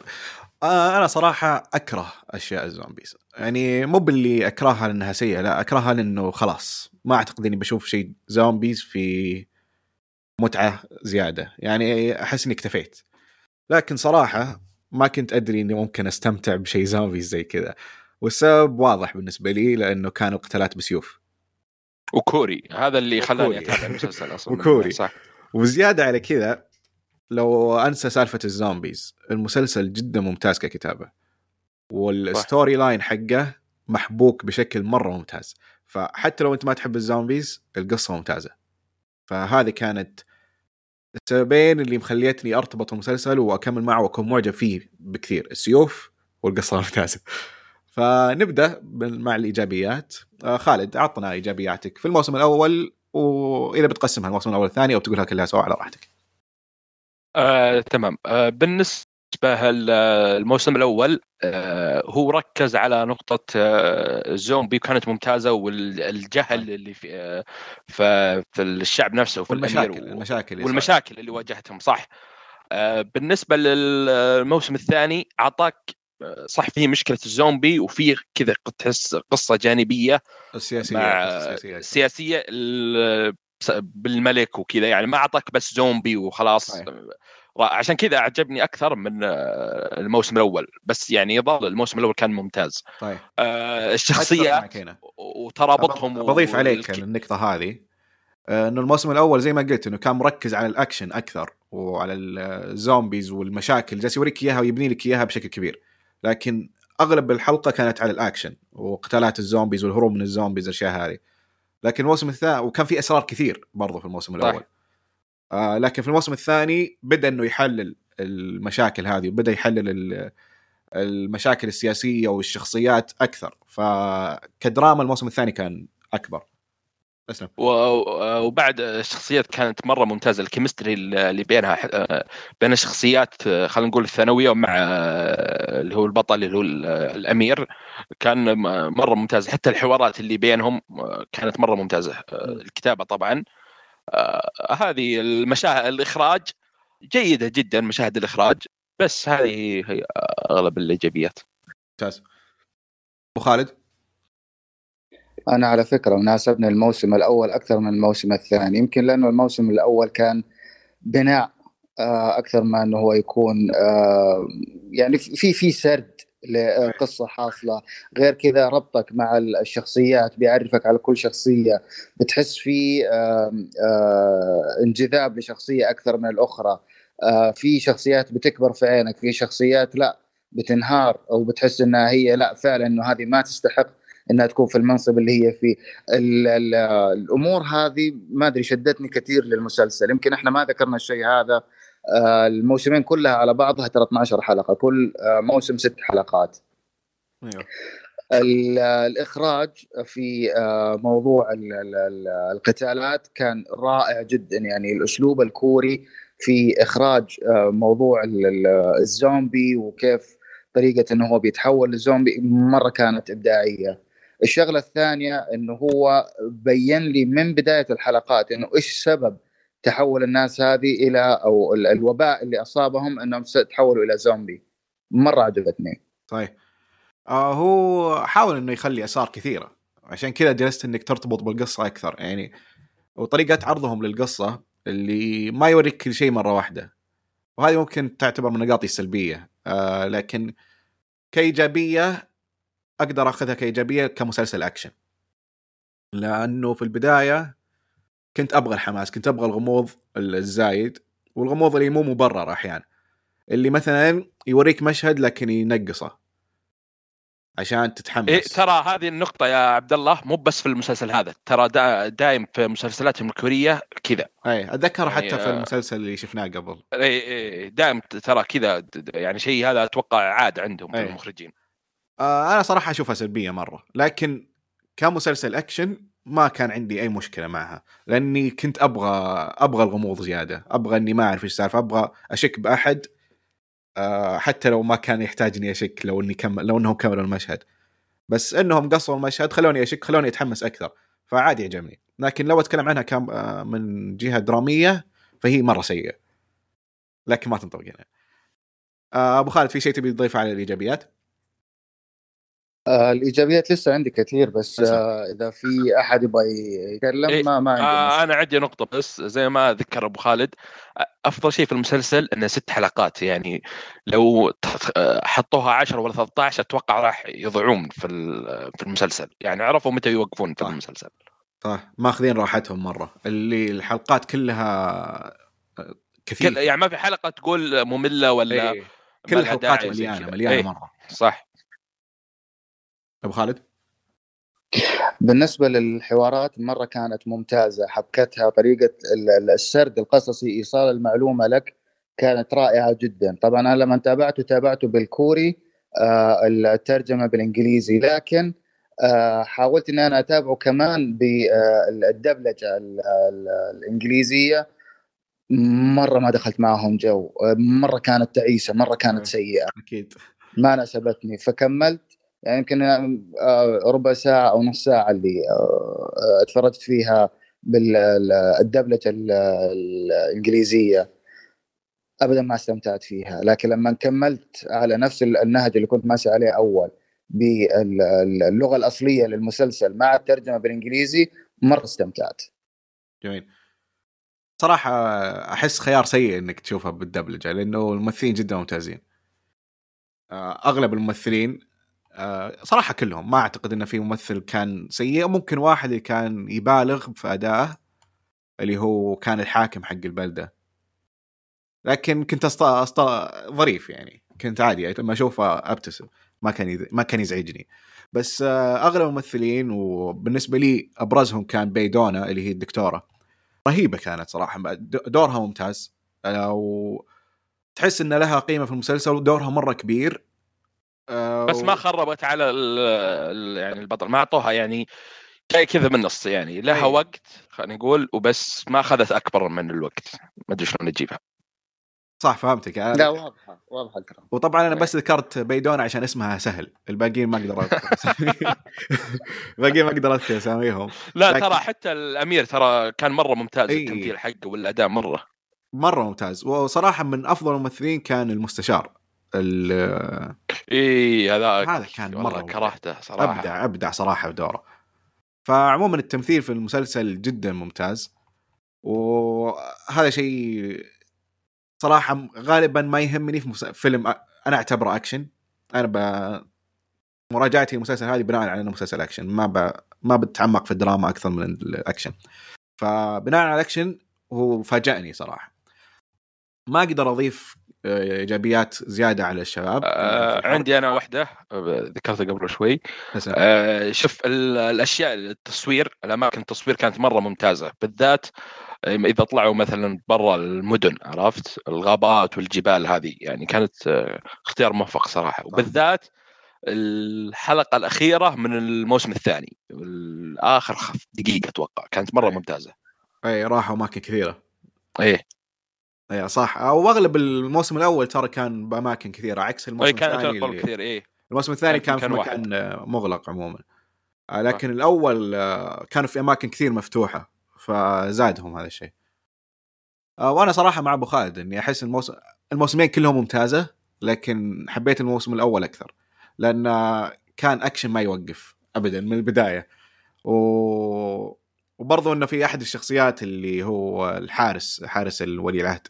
آه أنا صراحة أكره أشياء ال zombies. يعني مو باللي أكرهها لأنها سيئة لا أكرهها لأنه خلاص ما أعتقد إني بشوف شيء zombies في متعة زيادة. يعني أحس إني اكتفيت. لكن صراحة ما كنت أدري إني ممكن أستمتع بشيء zombies زي كذا. والسبب واضح بالنسبة لي لأنه كانوا قتالات بسيوف. وكوري. هذا اللي خلاني. أتابع المسلسل أصلا. وكوري. صح. وزيادة على كذا لو أنسى سالفة ال zombies المسلسل جدا ممتاز ككتابة. وال story line حقه محبوك بشكل مرة ممتاز. فحتى لو أنت ما تحب ال zombies القصة ممتازة. فهذه كانت السببين اللي مخليتني أرتبط بالمسلسل وأكمل معه وأكون معجب فيه بكثير. السيوف والقصة الممتازه فنبدأ مع الإيجابيات. آه خالد عطنا إيجابياتك في الموسم الأول وإذا بتقسمها الموسم الأول والثاني أو بتقولها كلها سوا على راحتك. آه، تمام. آه، بالنسبة الموسم الأول آه، هو ركز على نقطة آه، الزومبي كانت ممتازة والجهل اللي في آه، في الشعب نفسه في والمشاكل المشاكل والمشاكل اللي واجهتهم صح. آه، بالنسبة للموسم الثاني أعطاك صح فيه مشكلة الزومبي وفيه كذا تحس قصة جانبية. السياسية مع السياسيه السياسيه ال- بالملك وكذا يعني ما أعطاك بس زومبي وخلاص. صحيح. عشان كذا أعجبني أكثر من آه، الموسم الأول. بس يعني يظل الموسم الأول كان ممتاز. طيب. آه، هنا. وترابطهم بضيف عليك والك- النقطة هذه. آه، إنه الموسم الأول زي ما قلت إنه كان مركز على الأكشن أكثر وعلى ال zombies والمشاكل. جالس يوريك إياها ويبني لك إياها بشكل كبير. لكن أغلب الحلقة كانت على الأكشن وقتالات ال zombies والهروب من ال zombies الاشياء هذه. لكن الموسم الثاني وكان في اسرار كثير برضو في الموسم. الأول. آه لكن في الموسم الثاني بدأ إنه يحلل المشاكل هذه وبدأ يحلل ال- المشاكل السياسية والشخصيات أكثر. فكدراما الموسم الثاني كان أكبر. أسلم. وبعد الشخصيات كانت مرة ممتازة الكيمستري اللي بينها بين الشخصيات خلينا نقول الثانوية ومع اللي هو البطل اللي هو ال- الأمير كان مرة ممتاز. حتى الحوارات اللي بينهم كانت مرة ممتازة الكتابة طبعا. آه، هذه المشاهد الإخراج جيدة جدا مشاهد الإخراج بس هذه هي أغلب الإيجابيات. ممتاز. أبو خالد؟ أنا على فكرة مناسبني الموسم الأول أكثر من الموسم الثاني. يمكن لأنه الموسم الأول كان بناء آه، أكثر ما إنه هو يكون آه، يعني في في سرد لقصة حاصلة. غير كذا ربطك مع الشخصيات بيعرفك على كل شخصية. بتحس في آه، انجذاب لشخصية أكثر من الأخرى. آه، في شخصيات بتكبر في عينك في شخصيات لا بتنهار أو بتحس إنها هي لا فعلا إنه هذه ما تستحق إنها تكون في المنصب اللي هي فيه ال ال الأمور هذه ما أدري شدتني كثير للمسلسل. يمكن إحنا ما ذكرنا الشيء هذا. آه، الموسمين كلها على بعضها ترى 12 حلقة كل آه، موسم ست حلقات. ال- الإخراج في آه، موضوع ال- ال- ال- القتالات كان رائع جدا. يعني الأسلوب الكوري في إخراج موضوع ال- ال- الزومبي وكيف طريقة إنه هو بيتحول لزومبي مرة كانت إبداعية. الشغلة الثانية إنه هو بين لي من بداية الحلقات إنه إيش سبب تحول الناس هذه إلى أو ال- الوباء اللي أصابهم إنهم تحولوا إلى زومبي. مرة عجبتني. صحيح آه هو حاول إنه يخلي اسرار كثيرة. عشان كذا جلست إنك ترتبط بالقصة أكثر. يعني وطريقة عرضهم للقصة اللي ما يوريك كل شيء مرة واحدة. وهذه ممكن تعتبر من نقاطي السلبية. آه لكن كإيجابية أقدر أخذها كإيجابية كمسلسل أكشن. لأنه في البداية كنت أبغى الحماس كنت أبغى الغموض الزايد والغموض اللي مو مبرر أحيانا. اللي مثلا يوريك مشهد لكن ينقصه. عشان تتحمس. إيه ترى هذه النقطة يا عبد الله مو بس في المسلسل هذا. ترى دا دايم في مسلسلاتهم الكورية كذا. اي أتذكر يعني حتى في آه، المسلسل اللي شفناه قبل. إيه إيه دايم ترى كذا يعني شيء هذا أتوقع عاد عندهم إيه. المخرجين. آه أنا صراحة أشوفها سلبية مرة لكن كمسلسل أكشن ما كان عندي أي مشكلة معها لأني كنت أبغى أبغى الغموض زيادة أبغى إني ما أعرف إيش السالفة أبغى أشك بأحد آه حتى لو ما كان يحتاج اني أشك لو إني كم لو إنهم كملوا المشهد. بس إنهم قصروا المشهد خلوني أشك خلوني أتحمس أكثر فعادي يعجبني. لكن لو أتكلم عنها كم آه من جهة درامية فهي مرة سيئة. لكن ما تنطبق هنا آه أبو خالد في شيء تبي تضيفه على الإيجابيات؟ آه الإيجابيات لسه عندي كثير بس. آه إذا في أحد يبغى يتكلم إيه، ما ما عندي آه مشكلة. أنا عندي نقطة بس زي ما ذكر أبو خالد آه، أفضل شيء في المسلسل إنه ست حلقات يعني لو آه، حطوها 10 ولا 13 أتوقع راح يضيعون في ال- في المسلسل يعني عرفوا متى يوقفون في صح. المسلسل طيب ماخذين راحتهم مرة اللي الحلقات كلها كثير كل يعني ما في حلقة تقول مملة ولا إيه. كل الحلقات مليانة. مليانة إيه، مرة صح أبو خالد؟ بالنسبة للحوارات مرة كانت ممتازة. حبكتها ال- السرد القصصي إيصال المعلومة لك كانت رائعة جدا. طبعا أنا لما تابعته تابعته بالكوري آه، الترجمة بالإنجليزي. لكن آه، حاولت ان أنا أتابعه كمان بالدبلجه ال- ال- الإنجليزية. مرة ما دخلت معهم جو. آه، مرة كانت تعيسة مرة كانت سيئة. أكيد. ما ناسبتني. فكملت يعني يمكن آه، ربع ساعة أو نص ساعة اللي آه، آه، أتفرجت فيها بالدبلجة الإنجليزية. أبدا ما استمتعت فيها. لكن لما كملت على نفس النهج اللي كنت ماشي عليه أول باللغة الأصلية للمسلسل مع الترجمة بالإنجليزي مرة استمتعت. جميل. صراحة أحس خيار سيء إنك تشوفها بالدبلجة لأنه الممثلين جدا ممتازين. أغلب الممثلين صراحة كلهم. ما أعتقد إن في ممثل كان سيء. ممكن واحد اللي كان يبالغ في ادائه اللي هو كان الحاكم حق البلدة. لكن كنت أسط... أسط... ظريف يعني. كنت عادي. لما أشوفه أبتسم. ما كان يز... ما كان يزعجني. بس آه، أغلب الممثلين وبالنسبة لي أبرزهم كان بيدونا اللي هي الدكتورة. رهيبة كانت صراحة. دورها ممتاز. آه، و تحس إن لها قيمة في المسلسل. ودورها مرة كبير. آه، بس ما خربت على ال ال يعني البطل ما أعطوها يعني جاي كذا من النص يعني لها أي. وقت خلينا نقول وبس ما أخذت أكبر من الوقت ما أدري شلون اجيبها صح فهمتك. لا واضحة واضحة الكلام. وطبعا أنا بس ذكرت بيدونا عشان اسمها سهل الباقيين ما أقدر الباقيين ما أقدر أذكر أساميهم. لا لكن- ترى حتى الأمير ترى كان مرة ممتاز أي. التمثيل حقه والأداء مرة. مرة ممتاز. وصراحة من أفضل الممثلين كان المستشار. ال- إي هذا هذا كان ممتع. كرهته صراحة. أبدع أبدع صراحة بدوره. فعموما التمثيل في المسلسل جدا ممتاز. وهذا شيء صراحة غالبا ما يهمني في مس- فيلم أنا أعتبره أكشن. أنا ب... مراجعتي للمسلسل هذه بناء على إنه مسلسل أكشن. ما ب... ما بتعمق في الدراما أكثر من الأكشن. فبناء على الأكشن هو فاجأني صراحة. ما أقدر أضيف إيجابيات زيادة على الشباب. آه عندي أنا واحدة ذكرتها قبل شوي. آه شوف ال- الأشياء التصوير الأماكن التصوير كانت مرة ممتازة. بالذات آه، إذا طلعوا مثلا برا المدن عرفت؟ الغابات والجبال هذه. يعني كانت آه، اختيار موفق صراحة. وبالذات الحلقة الأخيرة من الموسم الثاني. اخر دقيقة أتوقع. كانت مرة أي. ممتازة. اي راحوا اماكن كثيرة. إيه. اي صح. أو أغلب الموسم الأول ترى كان بأماكن كثيرة عكس اي الموسم كانت الثاني تنقل اللي... كثير إيه. الموسم الثاني كان كان في مكان مكان آه، مغلق عموما. آه، لكن الأول آه، كانوا في أماكن كثير مفتوحة فزادهم هذا الشيء. آه، وأنا صراحة مع أبو خالد إني أحس الموسم الموسمين كلهم ممتازة لكن حبيت الموسم الأول أكثر. لأن كان أكشن ما يوقف ابدا من البداية. و... وبرضه إنه في أحد الشخصيات اللي هو الحارس حارس الولي العهد.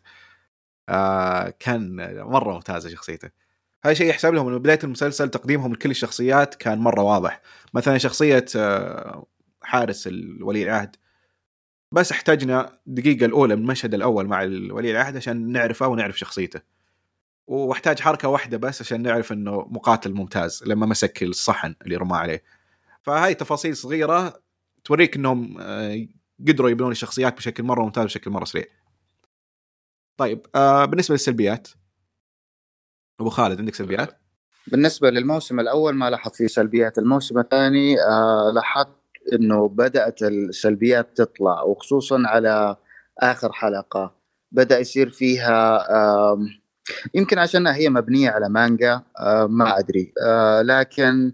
آه كان مرة ممتازة شخصيته. هذا شيء يحسب لهم من بداية المسلسل تقديمهم لكل الشخصيات كان مرة واضح. مثلا شخصية آه حارس الولي العهد. بس احتاجنا الدقيقة الأولى من المشهد الأول مع الولي العهد عشان نعرفه ونعرف شخصيته. واحتاج حركة واحدة بس عشان نعرف إنه مقاتل ممتاز لما مسك الصحن اللي رماه عليه. فهاي تفاصيل صغيرة توريك إنهم آه، قدروا يبنون الشخصيات بشكل مرة ممتاز بشكل مرة سريع. طيب آه بالنسبة للسلبيات أبو خالد عندك سلبيات؟ بالنسبة للموسم الأول ما لاحظت فيه سلبيات. الموسم الثاني آه لاحظت إنه بدأت السلبيات تطلع وخصوصا على آخر حلقة. بدأ يصير فيها يمكن عشانها هي مبنية على مانجا ما أدري. لكن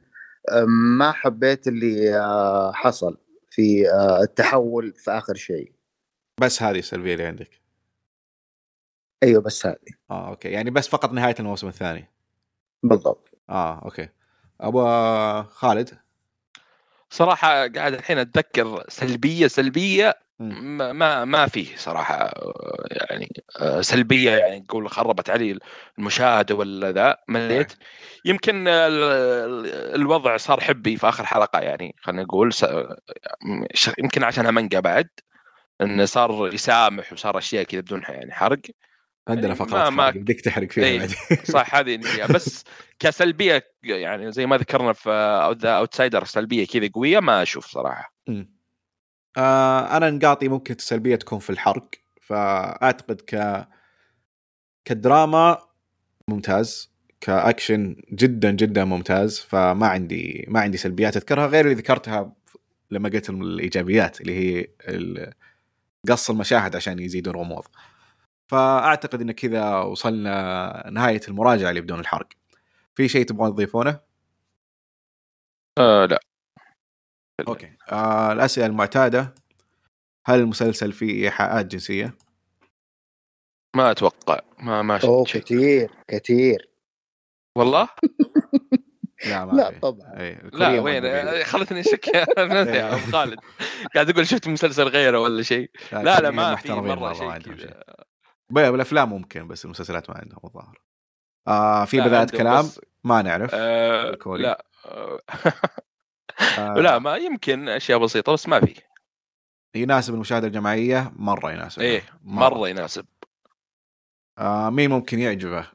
ما حبيت اللي حصل. في آه، التحول في آخر شيء. بس هذه السلبيه اللي عندك. أيوه بس هذه. آه okay. يعني بس فقط نهاية الموسم الثاني. بالضبط. آه okay. أبو خالد؟ صراحة قاعد الحين أتذكر سلبية سلبية. ما ما, ما فيه صراحة آه، يعني آه، سلبية يعني تقول خربت علي المشاهدة ولا ذا مليت يمكن ال- ال- الوضع صار حبي في آخر حلقة يعني خلينا نقول يمكن عشانها مانجا بعد انه صار يسامح وصار أشياء كذا بدون يعني حرق. عندنا يعني فقره ما- بدك تحرق فيها إيه. بعد. صح هذه بس كسلبية يعني زي ما ذكرنا في ذا أوتسايدر سلبية كذا قوية ما أشوف صراحة. آه أنا نقاطي ممكن السلبية تكون في الحرق فأعتقد ك كدراما ممتاز كأكشن جدا جدا ممتاز فما عندي ما عندي سلبيات أذكرها غير اللي ذكرتها لما قلت الإيجابيات اللي هي قص المشاهد عشان يزيدون غموض. فأعتقد إن كذا وصلنا نهاية المراجعة اللي بدون الحرق. في شيء تبغون تضيفونه؟ آه لا. أوكي. آه الأسئلة المعتادة. هل المسلسل فيه إيحاءات جنسية؟ ما أتوقع. ما ما أوه شيء. كثير كثير والله؟ لا ما لا. طبعا. إيه، لا وين؟ موجودين. خلتني اشك يا أبو خالد. قاعد أقول شفت مسلسل غيره ولا شيء. لا لا ما في محترمين مرة ما شيء. كذا. بالأفلام ممكن بس المسلسلات ما عندهم الظاهر. آه في لا، بدايه كلام بس- ما نعرف. آه الكوري. لا. آه لا ما يمكن أشياء بسيطة بس ما في يناسب المشاهدة الجماعية مرة يناسب إيه مرة يناسب آه مين ممكن يعجبه؟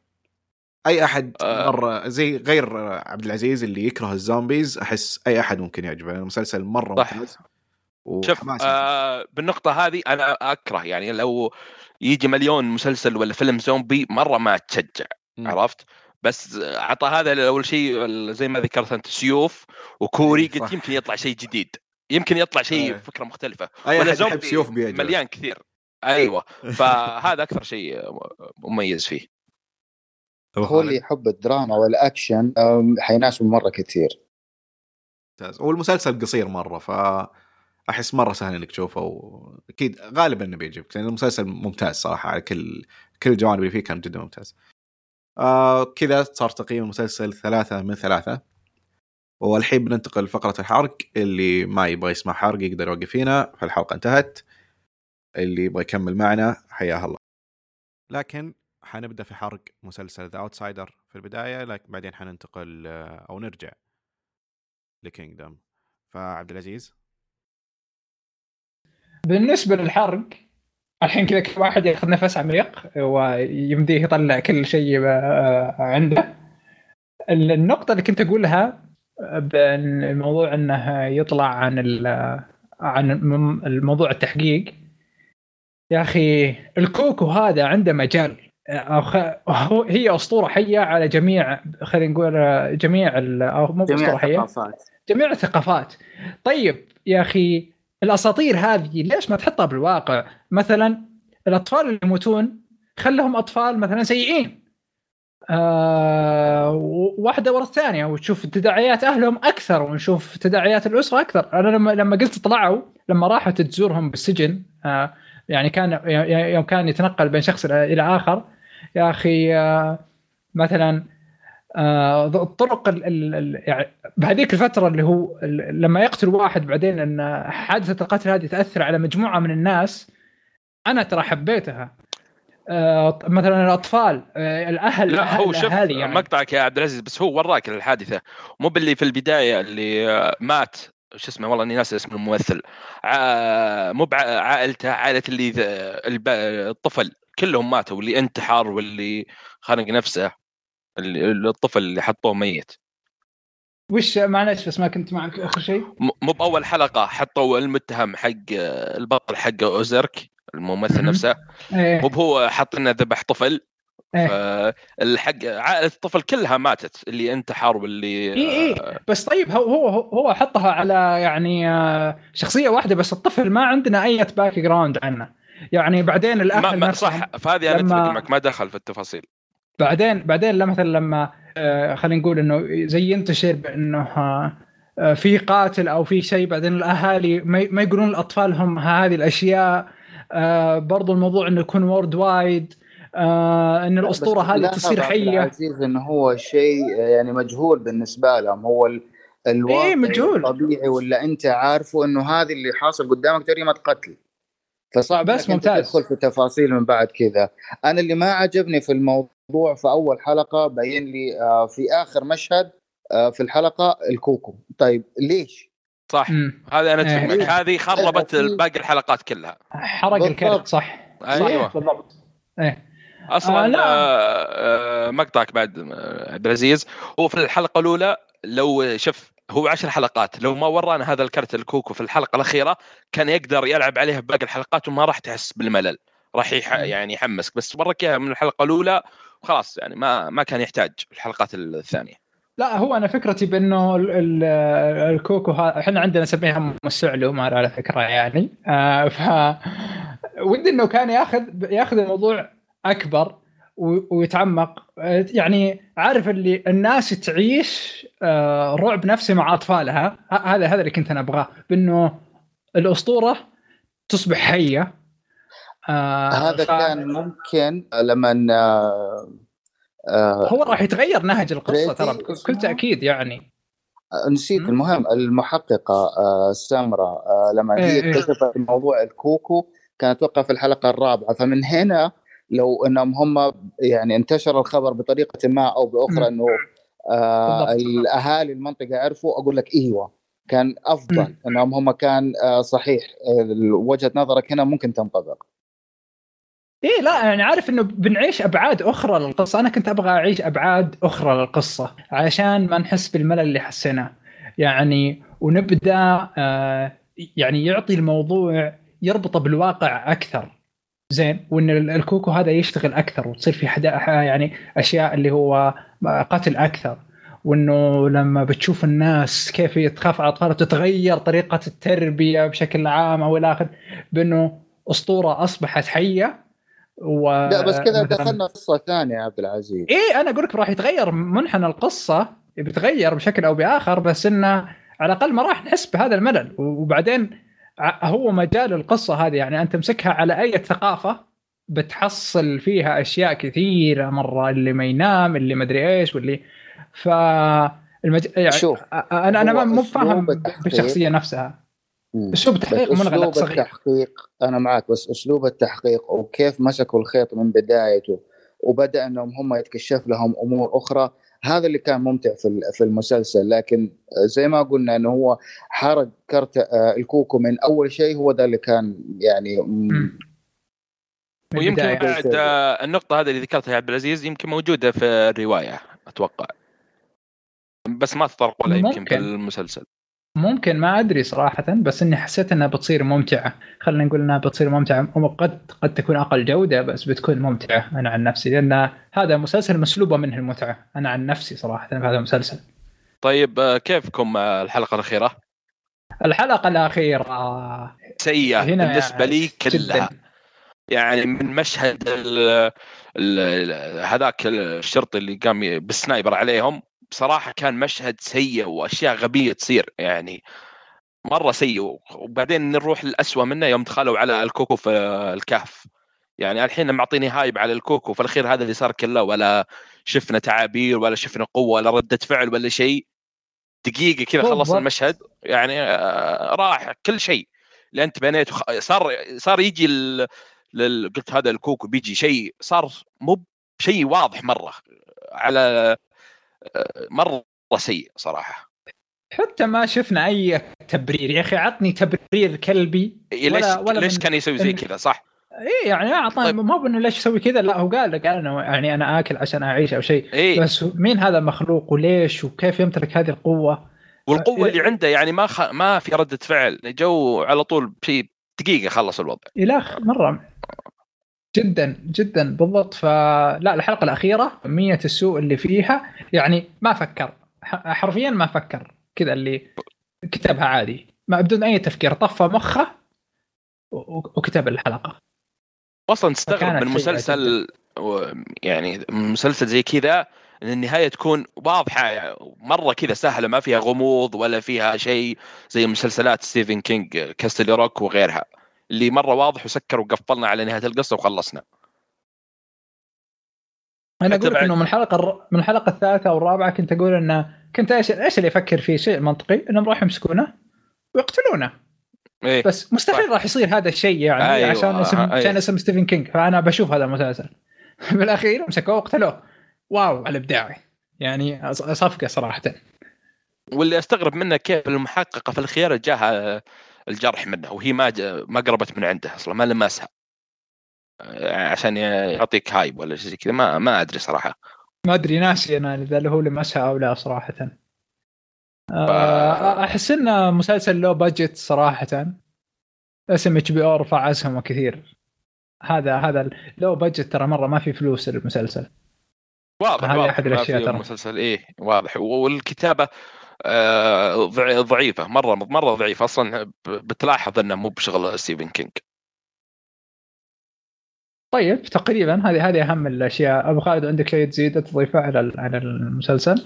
أي أحد آه. مرة زي غير عبد العزيز اللي يكره ال zombies أحس أي أحد ممكن يعجبه لأن المسلسل مرة صح. ممتاز شوف. آه بالنقطة هذه أنا أكره يعني لو يجي مليون مسلسل ولا فيلم زومبي مرة ما تشجع مم. عرفت بس عطى هذا أول شيء زي ما ذكرت أنت سيوف وكوري إيه، قلت. يمكن يطلع شيء جديد. يمكن يطلع شيء إيه. فكرة مختلفة. أي ولا زومبي سيوف مليان كثير. أيوه. فهذا أكثر شيء مميز فيه. هو. اللي يحب الدراما والأكشن حيناسبه مرة كثير. ممتاز. والمسلسل قصير مرة ف احس مرة سهل إنك تشوفه وأكيد غالبا إنه بيعجبك لأن المسلسل ممتاز صراحة على كل كل الجوانب اللي فيه كان جدا ممتاز. آه كذا صار تقييم المسلسل ثلاثة من ثلاثة. والحين بننتقل لفقرة الحرق اللي ما يبغى يسمع حرق يقدر يوقف هنا فالحلقة انتهت. اللي يبغى يكمل معنا حياه الله. لكن حنبدأ في حرق مسلسل ذا اوتسايدر في البداية لكن بعدين حننتقل آه، أو نرجع لكينجدم فعبد العزيز؟ بالنسبة للحرق الحين كذا كل واحد ياخذ نفس عميق ويمديه يطلع كل شيء آه، عنده. النقطة اللي كنت أقولها بأن الموضوع إنه يطلع عن عن الم- الموضوع التحقيق. يا أخي الكوكو هذا عنده مجال. خ- هو- هي أسطورة حية على جميع خلينا نقول آه، جميع ال- أو مو جميع اسطوره حية الثقافات. جميع الثقافات. طيب يا أخي الأساطير هذه ليش ما تحطها بالواقع؟ مثلا الأطفال اللي يموتون خلهم أطفال مثلا سيئين. آه واحدة ورا الثانية وتشوف تداعيات أهلهم أكثر ونشوف تداعيات الأسرة أكثر. أنا لما لما قلت طلعوا لما راحت تزورهم بالسجن آه يعني كان يوم كان يتنقل بين شخص إلى آخر. يا أخي آه مثلا الطرق ال- ال- يعني بهذيك الفترة اللي هو لما يقتل واحد بعدين أن حادثة القتل هذه تأثر على مجموعة من الناس أنا ترى حبيتها. آه مثلا الأطفال آه الأهل لا هو شوف يعني. مقطعك يا عبد العزيز بس هو وراك الحادثة. مو باللي في البداية اللي آه، مات. شو اسمه؟ والله إني ناسي اسم الممثل. ع- مو بع- عائلته عائلة اللي الب- الطفل. كلهم ماتوا اللي انتحر واللي خانق نفسه. الطفل اللي حطوه ميت. وش معلش بس ما كنت معك آخر شيء. مو بأول حلقة حطوا المتهم حق البطل حق أوزرك الممثل. نفسه. إيه. مو هو حاط لنا ذبح طفل. إيه. فالحق عائلة الطفل كلها ماتت اللي انتحر واللي اي اي بس طيب هو هو هو حطها على يعني آه، شخصية واحدة بس الطفل ما عندنا أي background عنه. يعني بعدين الأهل ما صح. فهذه أنا أتفق معك ما دخل في التفاصيل. بعدين بعدين مثلا لما آه، خلينا نقول إنه زي ينتشر بإنه آه، آه، في قاتل أو في شيء بعدين الأهالي ما يقولون لأطفالهم هذه الأشياء برضو الموضوع إنه يكون وورد وايد آه، إن الأسطورة هذه تصير حية العزيز إنه هو شيء يعني مجهول بالنسبة لهم هو ال- الواقع إيه، مجهول. الطبيعي ولا أنت عارفه إنه هذه اللي حاصل قدامك جريمه قتل فصعب بس ممتاز. تدخل في تفاصيل من بعد كذا أنا اللي ما عجبني في الموضوع في أول حلقة بين لي آه، في آخر مشهد آه، في الحلقة الكوكو. طيب ليش؟ صح. هذه أنا اتفق إيه. معك هذه خربت باقي الحلقات كلها. حرق. الكرت صح. أيوه. بالضبط. إيه. أصلا آه،. آه آه مقطعك بعد عبد العزيز. هو في الحلقة الأولى لو شوف هو عشر حلقات. لو ما ورانا هذا الكرت الكوكو في الحلقة الأخيرة كان يقدر يلعب عليها باقي الحلقات وما راح تحس بالملل. راح يح... يعني يحمسك. بس إياها من الحلقة الأولى وخلاص يعني ما ما كان يحتاج الحلقات الثانية. لا هو أنا فكرتي بأنه ال- ال- الكوكو إحنا عندنا نسميها السعلومار على فكرة يعني. آه ف ودي إنه كان ياخذ ياخذ الموضوع أكبر ويتعمق. آه، يعني عارف اللي الناس تعيش آه، رعب نفسي مع أطفالها. هذا هذا اللي كنت أنا أبغاه. بأنه الأسطورة تصبح حيه آه هذا كان ممكن لما آه، آه هو راح يتغير نهج القصة ترى بكل؟ تأكيد يعني نسيت مم. المهم المحققة آه السمراء آه لما هي إيه إيه. اكتشفت موضوع الكوكو كانت أتوقع في الحلقة الرابعة فمن هنا لو إنهم هم يعني انتشر الخبر بطريقة ما أو. بأخرى إنه آه. الأهالي المنطقة عرفوا أقول لك إيوه كان أفضل. إنهم هم كان آه صحيح آه، وجهة نظرك هنا ممكن تنطبق إيه لا يعني عارف إنه بنعيش أبعاد أخرى للقصة. أنا كنت أبغى أعيش أبعاد أخرى للقصة عشان ما نحس بالملل اللي حسيناه. يعني ونبدأ آه يعني يعطي الموضوع يربطه بالواقع أكثر. زين وإن ال- الكوكو هذا يشتغل أكثر وتصير في حدا يعني أشياء اللي هو قتل أكثر. وإنه لما بتشوف الناس كيف تخاف على اطفالها تتغير طريقة التربية بشكل عام أو إلى اخره بإنه أسطورة أصبحت حية. و لا بس كذا دخلنا قصة ثانية يا عبد العزيز. إيه أنا أقول لك راح يتغير منحنى القصة بيتغير بشكل أو بآخر بس إنه على الأقل ما راح نحس بهذا الملل. وبعدين هو مجال القصة هذه يعني أنت تمسكها على أي ثقافة بتحصل فيها أشياء كثيرة مرة اللي ما ينام اللي ما أدري إيش واللي ف المج... يعني شوف، أنا أنا مو فاهم بالشخصية نفسها. اسلوب بس تحقيق منغلق أسلوب صغير التحقيق أنا معك بس أسلوب التحقيق وكيف مسكوا الخيط من بدايته وبدأ إنهم هم يتكشف لهم أمور أخرى هذا اللي كان ممتع في في المسلسل. لكن زي ما قلنا إنه هو حرق كرت آه، الكوكو من أول شيء هو ده اللي كان يعني ويمكن. بعد آه، النقطة هذه اللي ذكرتها يا عبد العزيز يمكن موجودة في الرواية أتوقع. بس ما تطرقوا لها يمكن. في المسلسل ممكن ما أدري صراحة بس إني حسيت إنها بتصير ممتعة خلينا نقول إنها بتصير ممتعة قد قد تكون أقل جودة بس بتكون ممتعة أنا عن نفسي لأن هذا مسلسل مسلوبة منه المتعة أنا عن نفسي صراحة في هذا المسلسل طيب آه، كيفكم آه، الحلقة الأخيرة؟ الحلقة الأخيرة سيئة هنا بالنسبة لي جداً. كلها يعني من مشهد هذاك الشرطي اللي قام بال sniper عليهم بصراحة كان مشهد سيء وأشياء غبية تصير يعني مرة سيء وبعدين نروح للأسوأ منه يوم دخلوا على الكوكو في الكهف يعني الحين معطيني hype على الكوكو في الأخير هذا اللي صار كله ولا شفنا تعابير ولا شفنا قوة ولا ردة فعل ولا شيء دقيقة كذا خلص. المشهد يعني آه، راح كل شيء اللي أنت بنيته خ- صار صار يجي ال... لل... قلت هذا الكوكو بيجي شيء صار مو شيء واضح مرة على مرة سيء صراحة. حتى ما شفنا أي تبرير. يا أخي عطني تبرير كلبي. إيه، ليش ولا- ولا ليش كان يسوي زي كذا صح؟ إيه يعني اعطاني طيب. ما بانه ليش يسوي كذا. لا هو قال لك أنا يعني أنا آكل عشان أعيش أو شيء. إي. بس مين هذا المخلوق وليش وكيف يمتلك هذه القوة؟ والقوة إيه. اللي عنده يعني ما خ... ما في ردة فعل. جو على طول شيء دقيقة خلص الوضع. اله مرة. جدا جدا بالضبط. فلا الحلقة الأخيرة كميه السوء اللي فيها يعني ما فكر حرفيا ما فكر. كذا اللي كتبها عادي. ما بدون أي تفكير طفى مخه وكتب الحلقة. أصلا تستغرب من مسلسل يعني مسلسل زي كذا إن النهاية تكون واضحة. مرة كذا سهلة ما فيها غموض ولا فيها شيء زي مسلسلات ستيفن كينج كاستلي روك وغيرها. اللي مرة واضح وسكر وقفلنا على نهاية القصة وخلصنا. أنا أقول لك إنه من الحلقة الر... من الحلقة الثالثة أو الرابعة كنت أقول إنه كنت إيش إيش اللي أفكر فيه؟ شيء منطقي. إنهم راح يمسكونه ويقتلونه. إيه. بس مستحيل راح يصير هذا الشيء يعني أيوة، عشان اسم أيوة. عشان اسم ستيفن كينج. فأنا بشوف هذا المسلسل. بالأخير مسكوه وقتلوه. wow على إبداعي. يعني صفقه صراحة. واللي أستغرب منه كيف المحققة في الأخير جاها الجرح منه وهي ما ج... ما قربت من عنده أصلا ما لمسها آه، عشان يعطيك hype ولا شيء كذا ما ما أدري صراحة. ما أدري ناسي أنا إذا هو لمسها أو لا صراحة. آه، أحس إنه مسلسل low budget صراحة. اسم HBO رفع أسهمه كثير. هذا هذا low budget ترى مرة ما في فلوس المسلسل. واضح ما الأشياء في ترى. المسلسل إيه واضح. والكتابة ضعيفة مره مرة ضعيفة. أصلا ب- بتلاحظ إنه مو بشغل ستيفن كينج طيب تقريبا هذه هذه أهم الأشياء. أبو خالد عندك شيء تزيد تضيفه على على المسلسل؟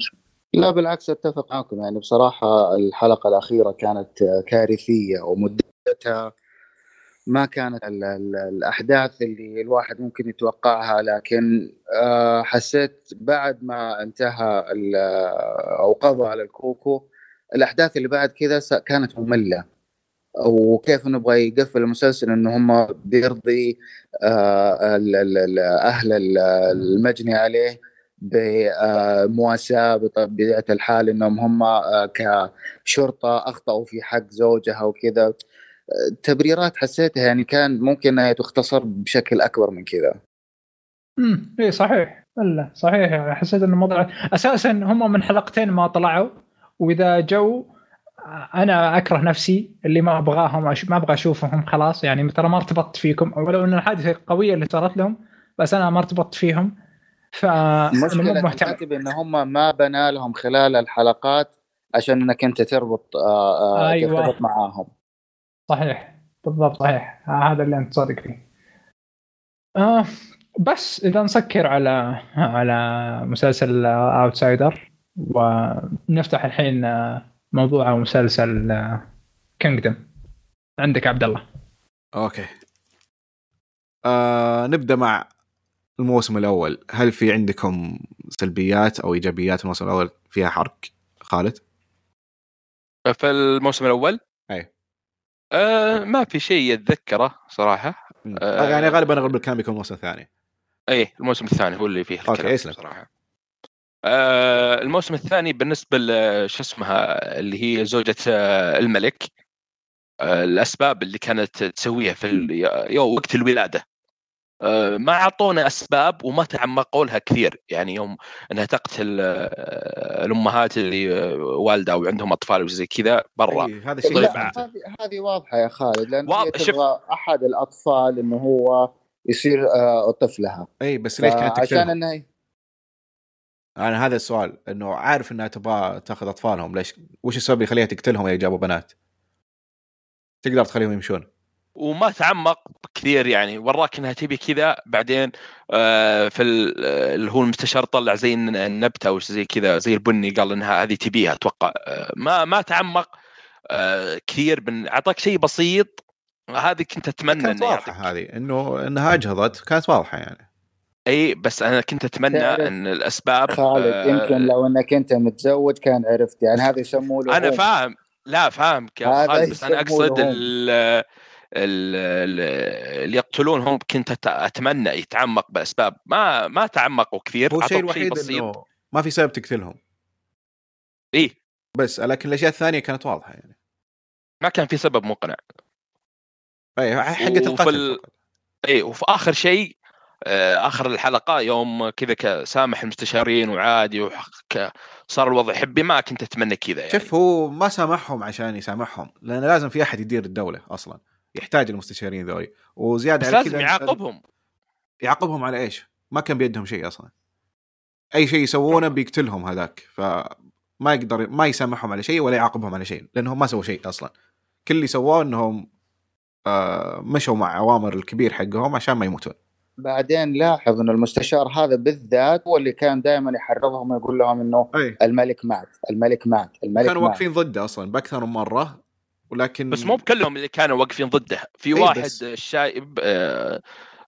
لا بالعكس أتفق معكم. يعني بصراحة الحلقة الأخيرة كانت كارثية ومدتها ما كانت ال ال الأحداث اللي الواحد ممكن يتوقعها لكن آه، حسيت بعد ما انتهى أو قضى على الكوكو الأحداث اللي بعد كذا كانت مملة. وكيف نبغى يقفل المسلسل إنه هم بيرضي آه، أهل ال- المجني عليه بمواساه بطبيعة الحال إنهم هم آه، كشرطة أخطأوا في حق زوجها وكذا. آه، تبريرات حسيتها يعني كان ممكن إنها تختصر بشكل أكبر من كذا. امم اي صحيح. ألا صحيح. يعني حسيت إنه موضوع. أساسا هم من حلقتين ما طلعوا وإذا جو أنا أكره نفسي اللي ما أبغاهم. ما أبغى أشوفهم خلاص. يعني ترى ما ارتبطت فيكم. ولو إن الحادثة قوية اللي صارت لهم بس أنا ما ارتبطت فيهم. ف الكاتب إن هم ما بنى لهم خلال الحلقات عشان إنك أنت تربط آه، آه، أيوة. ترتبط معاهم. صحيح بالضبط. صحيح. هذا اللي أنت صادق فيه. آه بس إذا نسكر على على مسلسل Outsider ونفتح الحين آه، موضوع مسلسل Kingdom عندك عبد الله. okay. آه نبدأ مع الموسم الأول. هل في عندكم سلبيات أو إيجابيات الموسم الأول؟ فيها حرق. خالد؟ في الموسم الأول. آه ما في شيء اتذكره صراحة. آه يعني غالبا اغلب الكلام بيكون الموسم الثاني اي الموسم الثاني هو اللي فيه الكلام اسلم. صراحة. آه الموسم الثاني بالنسبة شو اسمها اللي هي زوجة آه الملك. آه الأسباب اللي كانت تسويها في يو وقت الولادة. آه ما أعطونا أسباب وما تعمقوا لها كثير يعني يوم انها تقتل آه الأمهات اللي آه، والدة وعندهم أطفال وزي كذا برا أي، هذا شيء. هذه هذه واضحة يا خالد لأن واضح، شوف. تبغى أحد الأطفال إنه هو يصير آه، طفلها اي بس ليش كانت عشان؟ انه أنا هذا السؤال إنه عارف إنها تبغى تأخذ أطفالهم ليش وش السبب اللي يخليها تقتلهم اذا جابوا بنات؟ تقدر تخليهم يمشون وما تعمق كثير يعني وراك إنها تبي كذا بعدين آه، في ال- آه، اللي هو المستشار طلع زي الن- النبتة أو زي كذا زي البني قال إنها هذه تبيها أتوقع. آه، ما ما تعمق كثير من أعطاك شيء بسيط هذه كنت أتمنى كانت انه واضحة يعطيك هذه إنه إنها أجهضت كانت واضحة يعني. إي بس أنا كنت أتمنى إن الأسباب خالد آه، يمكن لو إنك أنت متزوج كان عرفت يعني هذا يسموه أنا. فاهم لا خالد بس أنا أقصد اللي يقتلونهم كنت أتمنى يتعمق بأسباب ما ما تعمقوا كثير هو الشيء الوحيد بسيط. إنه ما في سبب تقتلهم. إي. بس لكن الأشياء الثانية كانت واضحة يعني. ما كان في سبب مقنع. إي وفي القتل ال-. إي وفي آخر شيء آه، آخر الحلقة يوم كذا سامح المستشارين وعادي وك- صار الوضع حبي ما كنت أتمنى كذا يعني. شوف هو ما سامحهم عشان يسامحهم لأن لازم في أحد يدير الدولة أصلا. يحتاج المستشارين ذولي وزيادة بس على لازم يعاقبهم. يعاقبهم على إيش؟ ما كان بيدهم شيء أصلا. أي شيء يسوونه بيقتلهم هذاك. فما يقدر ما يسامحهم على شيء ولا يعاقبهم على شيء لأنهم ما سووا شيء أصلا. كل اللي سووه إنهم آه مشوا مع أوامر الكبير حقهم عشان ما يموتون. بعدين لاحظ انه المستشار هذا بالذات هو اللي كان دائما يحرضهم ويقول لهم إنه أي. الملك مات الملك مات الملك كانوا مات. واقفين ضده أصلا بأكثر من مرة. ولكن بس مو بكلهم اللي كانوا واقفين ضده في إي واحد بس- الشايب آه،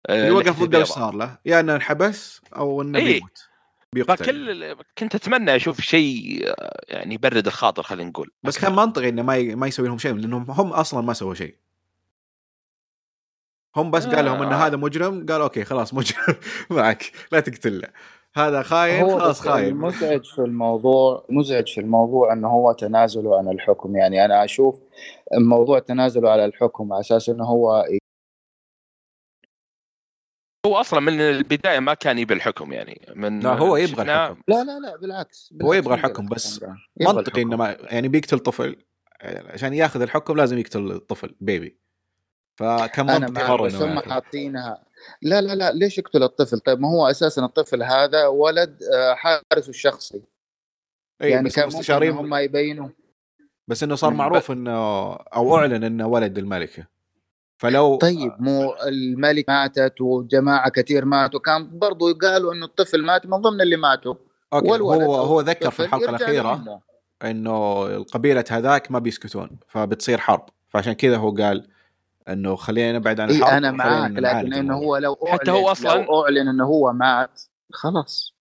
آه، اللي وقف ضده إيش. صار له؟ يا إنه انحبس أو إنه إيه. بيموت بيقتل فكل كنت أتمنى أشوف شيء آه، يعني يبرد الخاطر خلينا نقول بس كان منطقي إنه ما ي... ما يسوي لهم شيء لأنهم هم أصلا ما سووا شيء هم بس قال لهم إن آه. هذا مجرم قال أوكي خلاص مجرم معك لا تقتله هذا خاين خلاص خاين. المزعج في الموضوع مزعج في الموضوع إنه هو تنازله عن الحكم. يعني أنا أشوف موضوع تنازله على الحكم على أساس إنه هو هو أصلا من البداية ما كان يبي الحكم يعني. من لا هو يبغى الحكم. لا لا لا بالعكس, بالعكس هو يبغى الحكم. بس منطقي إنه. ما يعني بيقتل طفل عشان ياخذ الحكم لازم يقتل الطفل بيبي فكان منطقي مرة بس هم. حاطينها لا لا لا ليش يقتل الطفل؟ طيب ما هو أساسا الطفل هذا ولد آه، حارسه الشخصي. اي يعني بس كان ممكن المستشارين هم يبينوا. بس إنه صار. معروف إنه أو أعلن إنه ولد الملكة. فلو طيب مو الملك ماتت وجماعة كثير ماتوا كان برضو قالوا إنه الطفل مات من ضمن اللي ماتوا. okay والولد هو هو ذكر في الحلقة الأخيرة. إنه القبيلة هذاك ما بيسكتون فبتصير حرب. فعشان كذا هو قال إنه خلينا نبعد عن إي الحرب أنا وخلينا معاك لكن إنه. هو لو اعلن حتى هو أصلاً- لو أعلن إنه هو مات خلاص.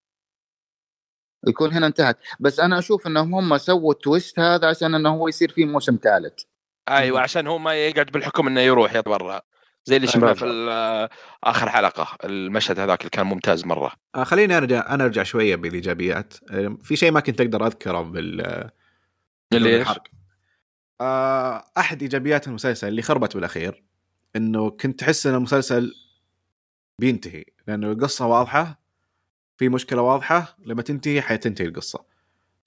يكون هنا انتهت. بس أنا أشوف إنهم هم سووا ال twist هذا عشان إنه هو يصير فيه موسم ثالث. أيوه عشان هو ما يقعد بالحكم إنه يروح يتبرع زي اللي شفناه في آخر حلقة المشهد هذاك اللي كان ممتاز مرة. آه خليني أرجع أنا أرجع شوية بالإيجابيات. في شيء ما كنت أقدر أذكره بال اللي بدون إيش؟ الحرق. آه أحد إيجابيات المسلسل اللي خربت بالأخير إنه كنت تحس إن المسلسل بينتهي لأنه القصة واضحة في مشكلة واضحة لما تنتهي حتنتهي القصة.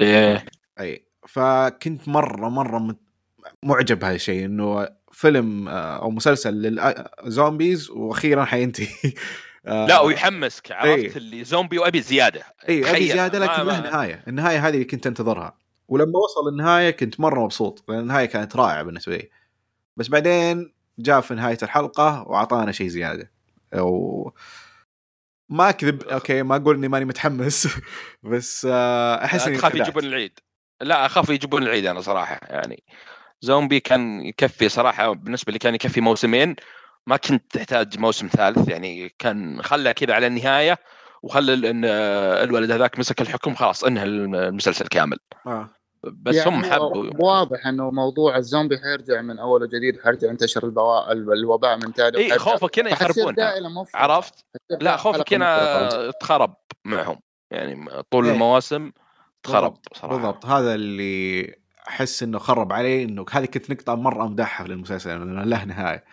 إيه. أي فكنت مرة مرة معجب بهذا الشيء إنه فيلم آه، أو مسلسل للزومبيز وأخيرا حينتهي. آه، لا ويحمسك عرفت؟ إيه. اللي زومبي وأبي زيادة. اي أبي زيادة لكن له نهايه النهاية هذه اللي كنت أنتظرها. ولما وصل النهاية كنت مرة مبسوط لأن النهاية كانت رائعة بالنسبة لي. بس بعدين جاء في نهاية الحلقة وأعطانا شيء زيادة. و ما أكذب okay ما أقول إني ماني متحمس. بس آه، أحس إني أخاف انخدعت. يجيبون العيد. لا أخاف يجيبون العيد أنا صراحة. يعني زومبي كان يكفي صراحة بالنسبة لي كان يكفي موسمين. ما كنت تحتاج موسم ثالث يعني كان خلى كذا على النهاية وخلى إن آه، الولد هذاك مسك الحكم خلاص انهى المسلسل كامل. آه. بس يعني هم حبوا واضح إنه موضوع الزومبي حيرجع من اول وجديد حيرجع ينتشر البوا... الوباء من ثاني إي خوفك هنا مفرغة. عرفت؟ لا خوفك. هنا تخرب معهم يعني طول إيه. المواسم تخرب. صراحة بالضبط هذا اللي أحس إنه خرب علي إنه هذه كنت نقطة مرة أمدحها للمسلسل إنه له نهاية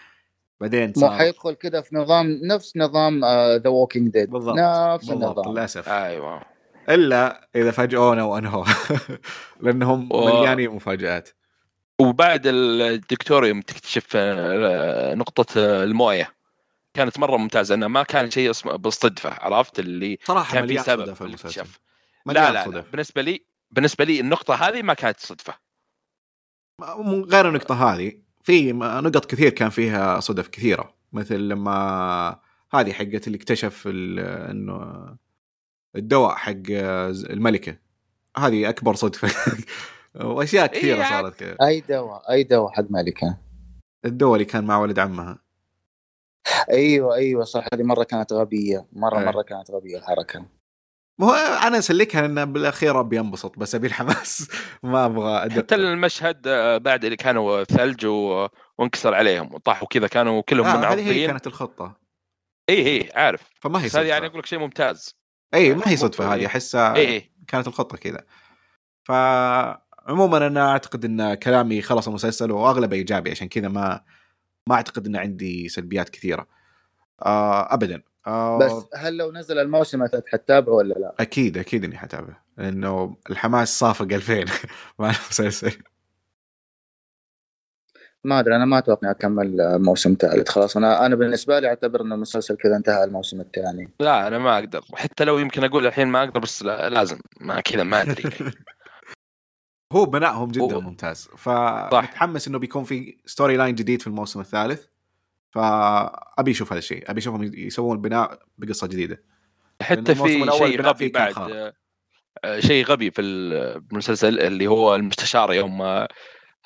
بعدين صار حيدخل كذا في نظام نفس نظام The Walking Dead بالضبط. نفس بالضبط النظام للأسف أيوه إلا إذا فاجئونا وأنهوا. لأنهم و- مليانين مفاجآت. وبعد الدكتور يوم تكتشف آه، نقطة آه، الموية. كانت مرة ممتازة. انه ما كان شيء اسمه بالصدفة عرفت؟ اللي صراحة كان في سبب صدف في المسلسل الاكتشاف. لا لا, لا. صدف بالنسبة لي بالنسبة لي النقطة هذه ما كانت صدفة. م- غير النقطة هذه. في نقط كثير كان فيها صدف كثيرة. مثل لما هذه حقت اللي اكتشف إنه الدواء حق الملكة. هذه أكبر صدفة. وأشياء كثيرة إيه، صارت كذا. أي دواء أي دواء حق ملكة. الدواء اللي كان مع ولد عمها. أيوه أيوه صح هذه مرة كانت غبية. مرة إيه. مرة كانت غبية الحركة. ما هو أنا أسلكها لأن بالأخير أبي أنبسط بس أبي الحماس. ما أبغى حتى ادق المشهد آه، بعد اللي كانوا ثلج و... وانكسر عليهم وطاحوا كذا كانوا كلهم آه هذه هي كانت الخطة. اي اي عارف. فما هي بس هذه يعني أقول لك شيء ممتاز. اي ما هي صدفة هذه إيه. أحسها اي اي كانت الخطة كذا. فعموما أنا أعتقد إن كلامي خلص المسلسل وأغلبه إيجابي عشان كذا ما ما أعتقد إن عندي سلبيات كثيرة. آه ابدا. آه بس هل لو نزل الموسم الثالث حتتابعه ولا لا؟ أكيد أكيد إني حتابع لأنه الحماس صافق 2000 مع المسلسل. ما أدري أنا ما أتوقع أكمل موسم ثالث. خلاص أنا أنا بالنسبة لي أعتبر ان المسلسل كذا انتهى الموسم الثاني. لا أنا ما أقدر. حتى لو يمكن أقول الحين ما أقدر بس لا لازم. ما كذا ما أدري. هو بنائهم جدا هو- ممتاز. فمتحمس إنه بيكون في story line جديد في الموسم الثالث. فأبي أشوف هذا الشيء. أبي أشوفهم يسوون البناء بقصة جديدة. حتى في الأول شيء غبي بعد. آه، آه، شيء غبي في المسلسل اللي هو المستشار يوم آه،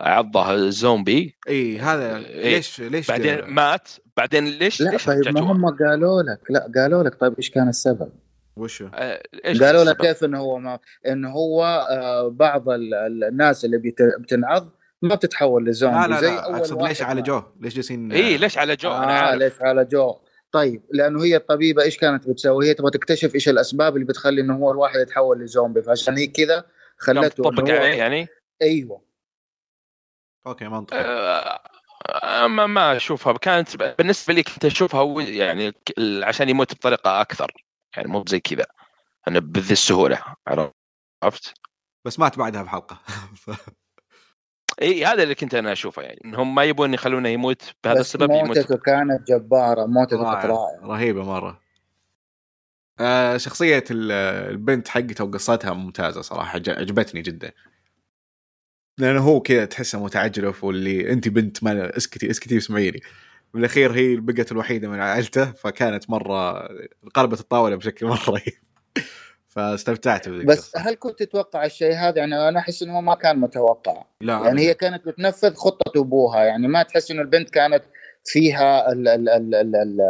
عضه الزومبي إي هذا إيه. ليش ليش بعدين مات بعدين ليش لا ليش طيب ما؟ هم قالوا لك لا قالوا لك طيب إيش كان السبب؟ وشو؟ آه، إيش قالوا لك؟ كيف إنه هو ما إنه هو آه بعض ال- ال- الناس اللي بيت- بتنعض ما بتتحول لزومبي لا لا زي لا أول أقصد ليش. عالجوه؟ ليش جالسين إي ليش عالجوه أنا عارف ليش عالجوه طيب لأنه هي الطبيبة إيش كانت بتسوي؟ هي تبغى تكتشف إيش الأسباب اللي بتخلي إنه هو الواحد يتحول لزومبي فعشان هي كذا خلته تطبق عليه يعني أيوه أوكي منطقي. آه، آه، ما ما أشوفها. كانت بالنسبة لي كنت أشوفها يعني عشان يموت بطريقة أكثر. يعني مو زي كذا. أنا بذي السهولة عرفت؟ بس مات بعدها بحلقة. إي هذا اللي كنت أنا أشوفه يعني. انهم ما يبون يخلونه يموت بهذا بس السبب يموت. موتته كانت جبارة موتته كانت رائع. رائعه رهيبة مرة. آه شخصية ال- البنت حقته وقصتها ممتازة صراحة عجبتني جدا. لأنه هو كذا تحسه متعجرف واللي انت بنت ما اسكتي اسكتي واسمعيني. بالاخير هي بقت الوحيدة من عائلته فكانت مرة قلبت الطاولة بشكل مرة رهيب. فاستمتعت بذيك بس القصة. هل كنت تتوقع الشيء هذا؟ يعني أنا أحس إنه هو ما كان متوقع. لا يعني أبداً. هي كانت بتنفذ خطة أبوها. يعني ما تحس إنه البنت كانت فيها ال ال ال ال ال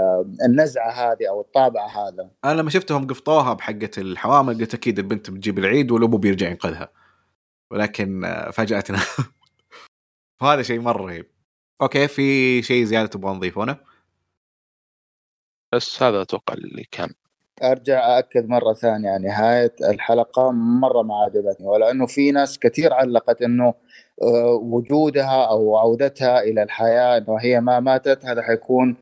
النزعة هذه أو الطابع هذا. أنا لما شفتهم قفطوها بحقة الحوامل قلت أكيد البنت بتجيب العيد والأبو بيرجع ينقذها. ولكن آه، فاجأتنا. فهذا شيء مرة رهيب. أوكي في شيء زيادة تبغى نضيفونه؟ بس هذا أتوقع اللي كان. أرجع أأكد مرة ثانية نهاية الحلقة. مرة ما عجبتني ولأنه في ناس كثير علقت إنه آه، وجودها أو عودتها إلى الحياة إنه هي ما ماتت هذا حيكون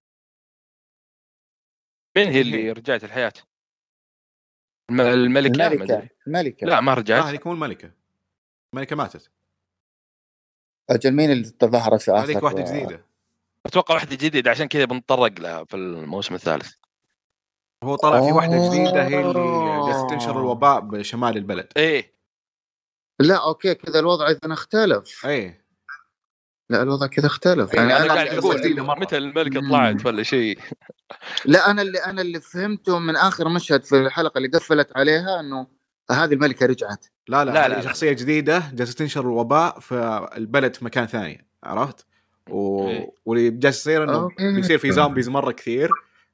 مين هي اللي رجعت الحياة؟ الم- الملكة الملكة. الملكة. لا ما لا رجعت هذيك مو الملكة. الملكه ماتت. أجل مين اللي تظاهرت في آخر هذيك واحدة جديدة. أتوقع واحدة جديدة عشان كذا بنتطرق لها في الموسم الثالث. هو طلع في واحدة. جديدة هي اللي جالسه تنشر الوباء بشمال البلد. إيه. لا okay كذا الوضع إذا اختلف. إيه. لا الوضع كذا اختلف. إيه، يعني أنا أنا قاعد قصة أقول. متى الملكة. طلعت ولا شيء. لا أنا اللي أنا اللي فهمته من آخر مشهد في الحلقة اللي قفلت عليها إنه هذه الملكة رجعت. لا لا, لا، لا, لا، لا. شخصية جديدة جالسة تنشر الوباء في البلد في مكان ثاني عرفت؟ و... واللي جالس يصير إنه. بيصير في zombies مرة كثير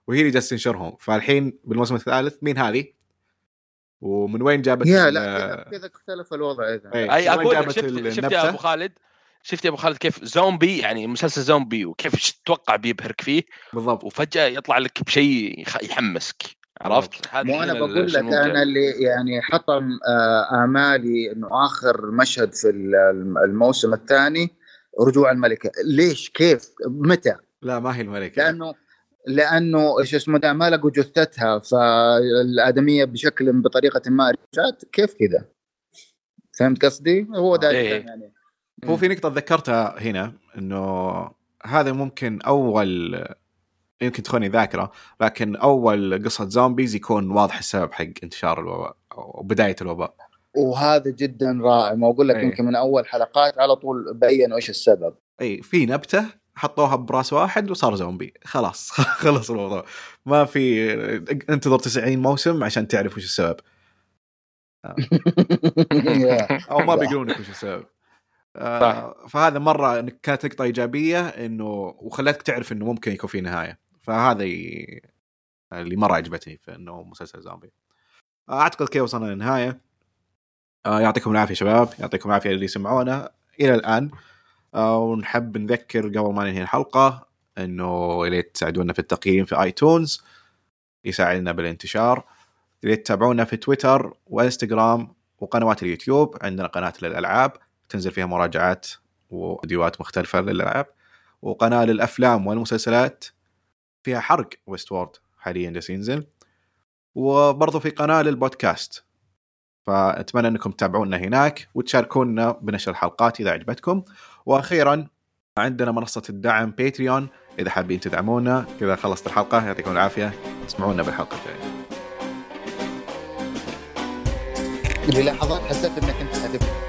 وهي اللي جالسة تنشرهم فالحين بالموسم الثالث مين هذه؟ ومن وين جابت يا لا كذا- اختلف الوضع إذا إيه. أي أقول شفت شفت؟ يا أبو خالد شفت يا أبو خالد كيف زومبي يعني مسلسل زومبي وكيف تتوقع بيبهرك فيه بالضبط وفجأة يطلع لك بشيء يخ- يحمسك عرفت؟ مو أنا بقول لك أنا. اللي يعني حطم آه، آمالي إنه آخر مشهد في ال- الموسم الثاني رجوع الملكة. ليش؟ كيف؟ متى؟ لا ما هي الملكة. لأنه لأنه إيش اسمه ده ما لقوا جثتها فالآدمية بشكل بطريقة ما رجعت. كيف كذا فهمت قصدي؟ هو ده إيه. يعني. هو في نقطة ذكرتها هنا إنه هذا ممكن أول يمكن تخوني ذاكرة لكن أول قصة زومبيز يكون واضح السبب حق انتشار الوباء أو بداية الوباء. وهذا جدا رائع. ما أقول لك إيه. يمكن من أول حلقات على طول بينوا إيش السبب. اي في نبتة حطوها براس واحد وصار زومبي خلاص خلص الموضوع. ما في انتظر 90 موسم عشان تعرف وش السبب. أو ما بيقولون لك وش السبب. آه فهذا مرة كانت نقطه إيجابية إنه وخلتك تعرف إنه ممكن يكون في نهاية. فهذا. اللي مرة عجبتني في إنه مسلسل زومبي. أعتقد كذا وصلنا للنهاية. آه يعطيكم العافية شباب. يعطيكم العافية اللي سمعونا. إلى الآن. آه ونحب نذكر قبل ما ننهي الحلقة إنه يا ريت تساعدونا في التقييم في iTunes. يساعدنا بالانتشار. يا ريت تتابعونا في تويتر وإنستغرام وقنوات اليوتيوب. عندنا قناة للألعاب. تنزل فيها مراجعات وفيديوهات مختلفة للألعاب. وقناة للأفلام والمسلسلات. فيها حرق Westworld حاليا جالس ينزل وبرضه في قناة للبودكاست. فأتمنى أنكم تتابعونا هناك وتشاركونا بنشر الحلقات إذا عجبتكم. وأخيرا عندنا منصة الدعم باتريون إذا حابين تدعمونا. كذا خلصت الحلقة يعطيكم العافية. اسمعونا بالحلقة الجاية. للحظات حسيت إنك أنت حتبكي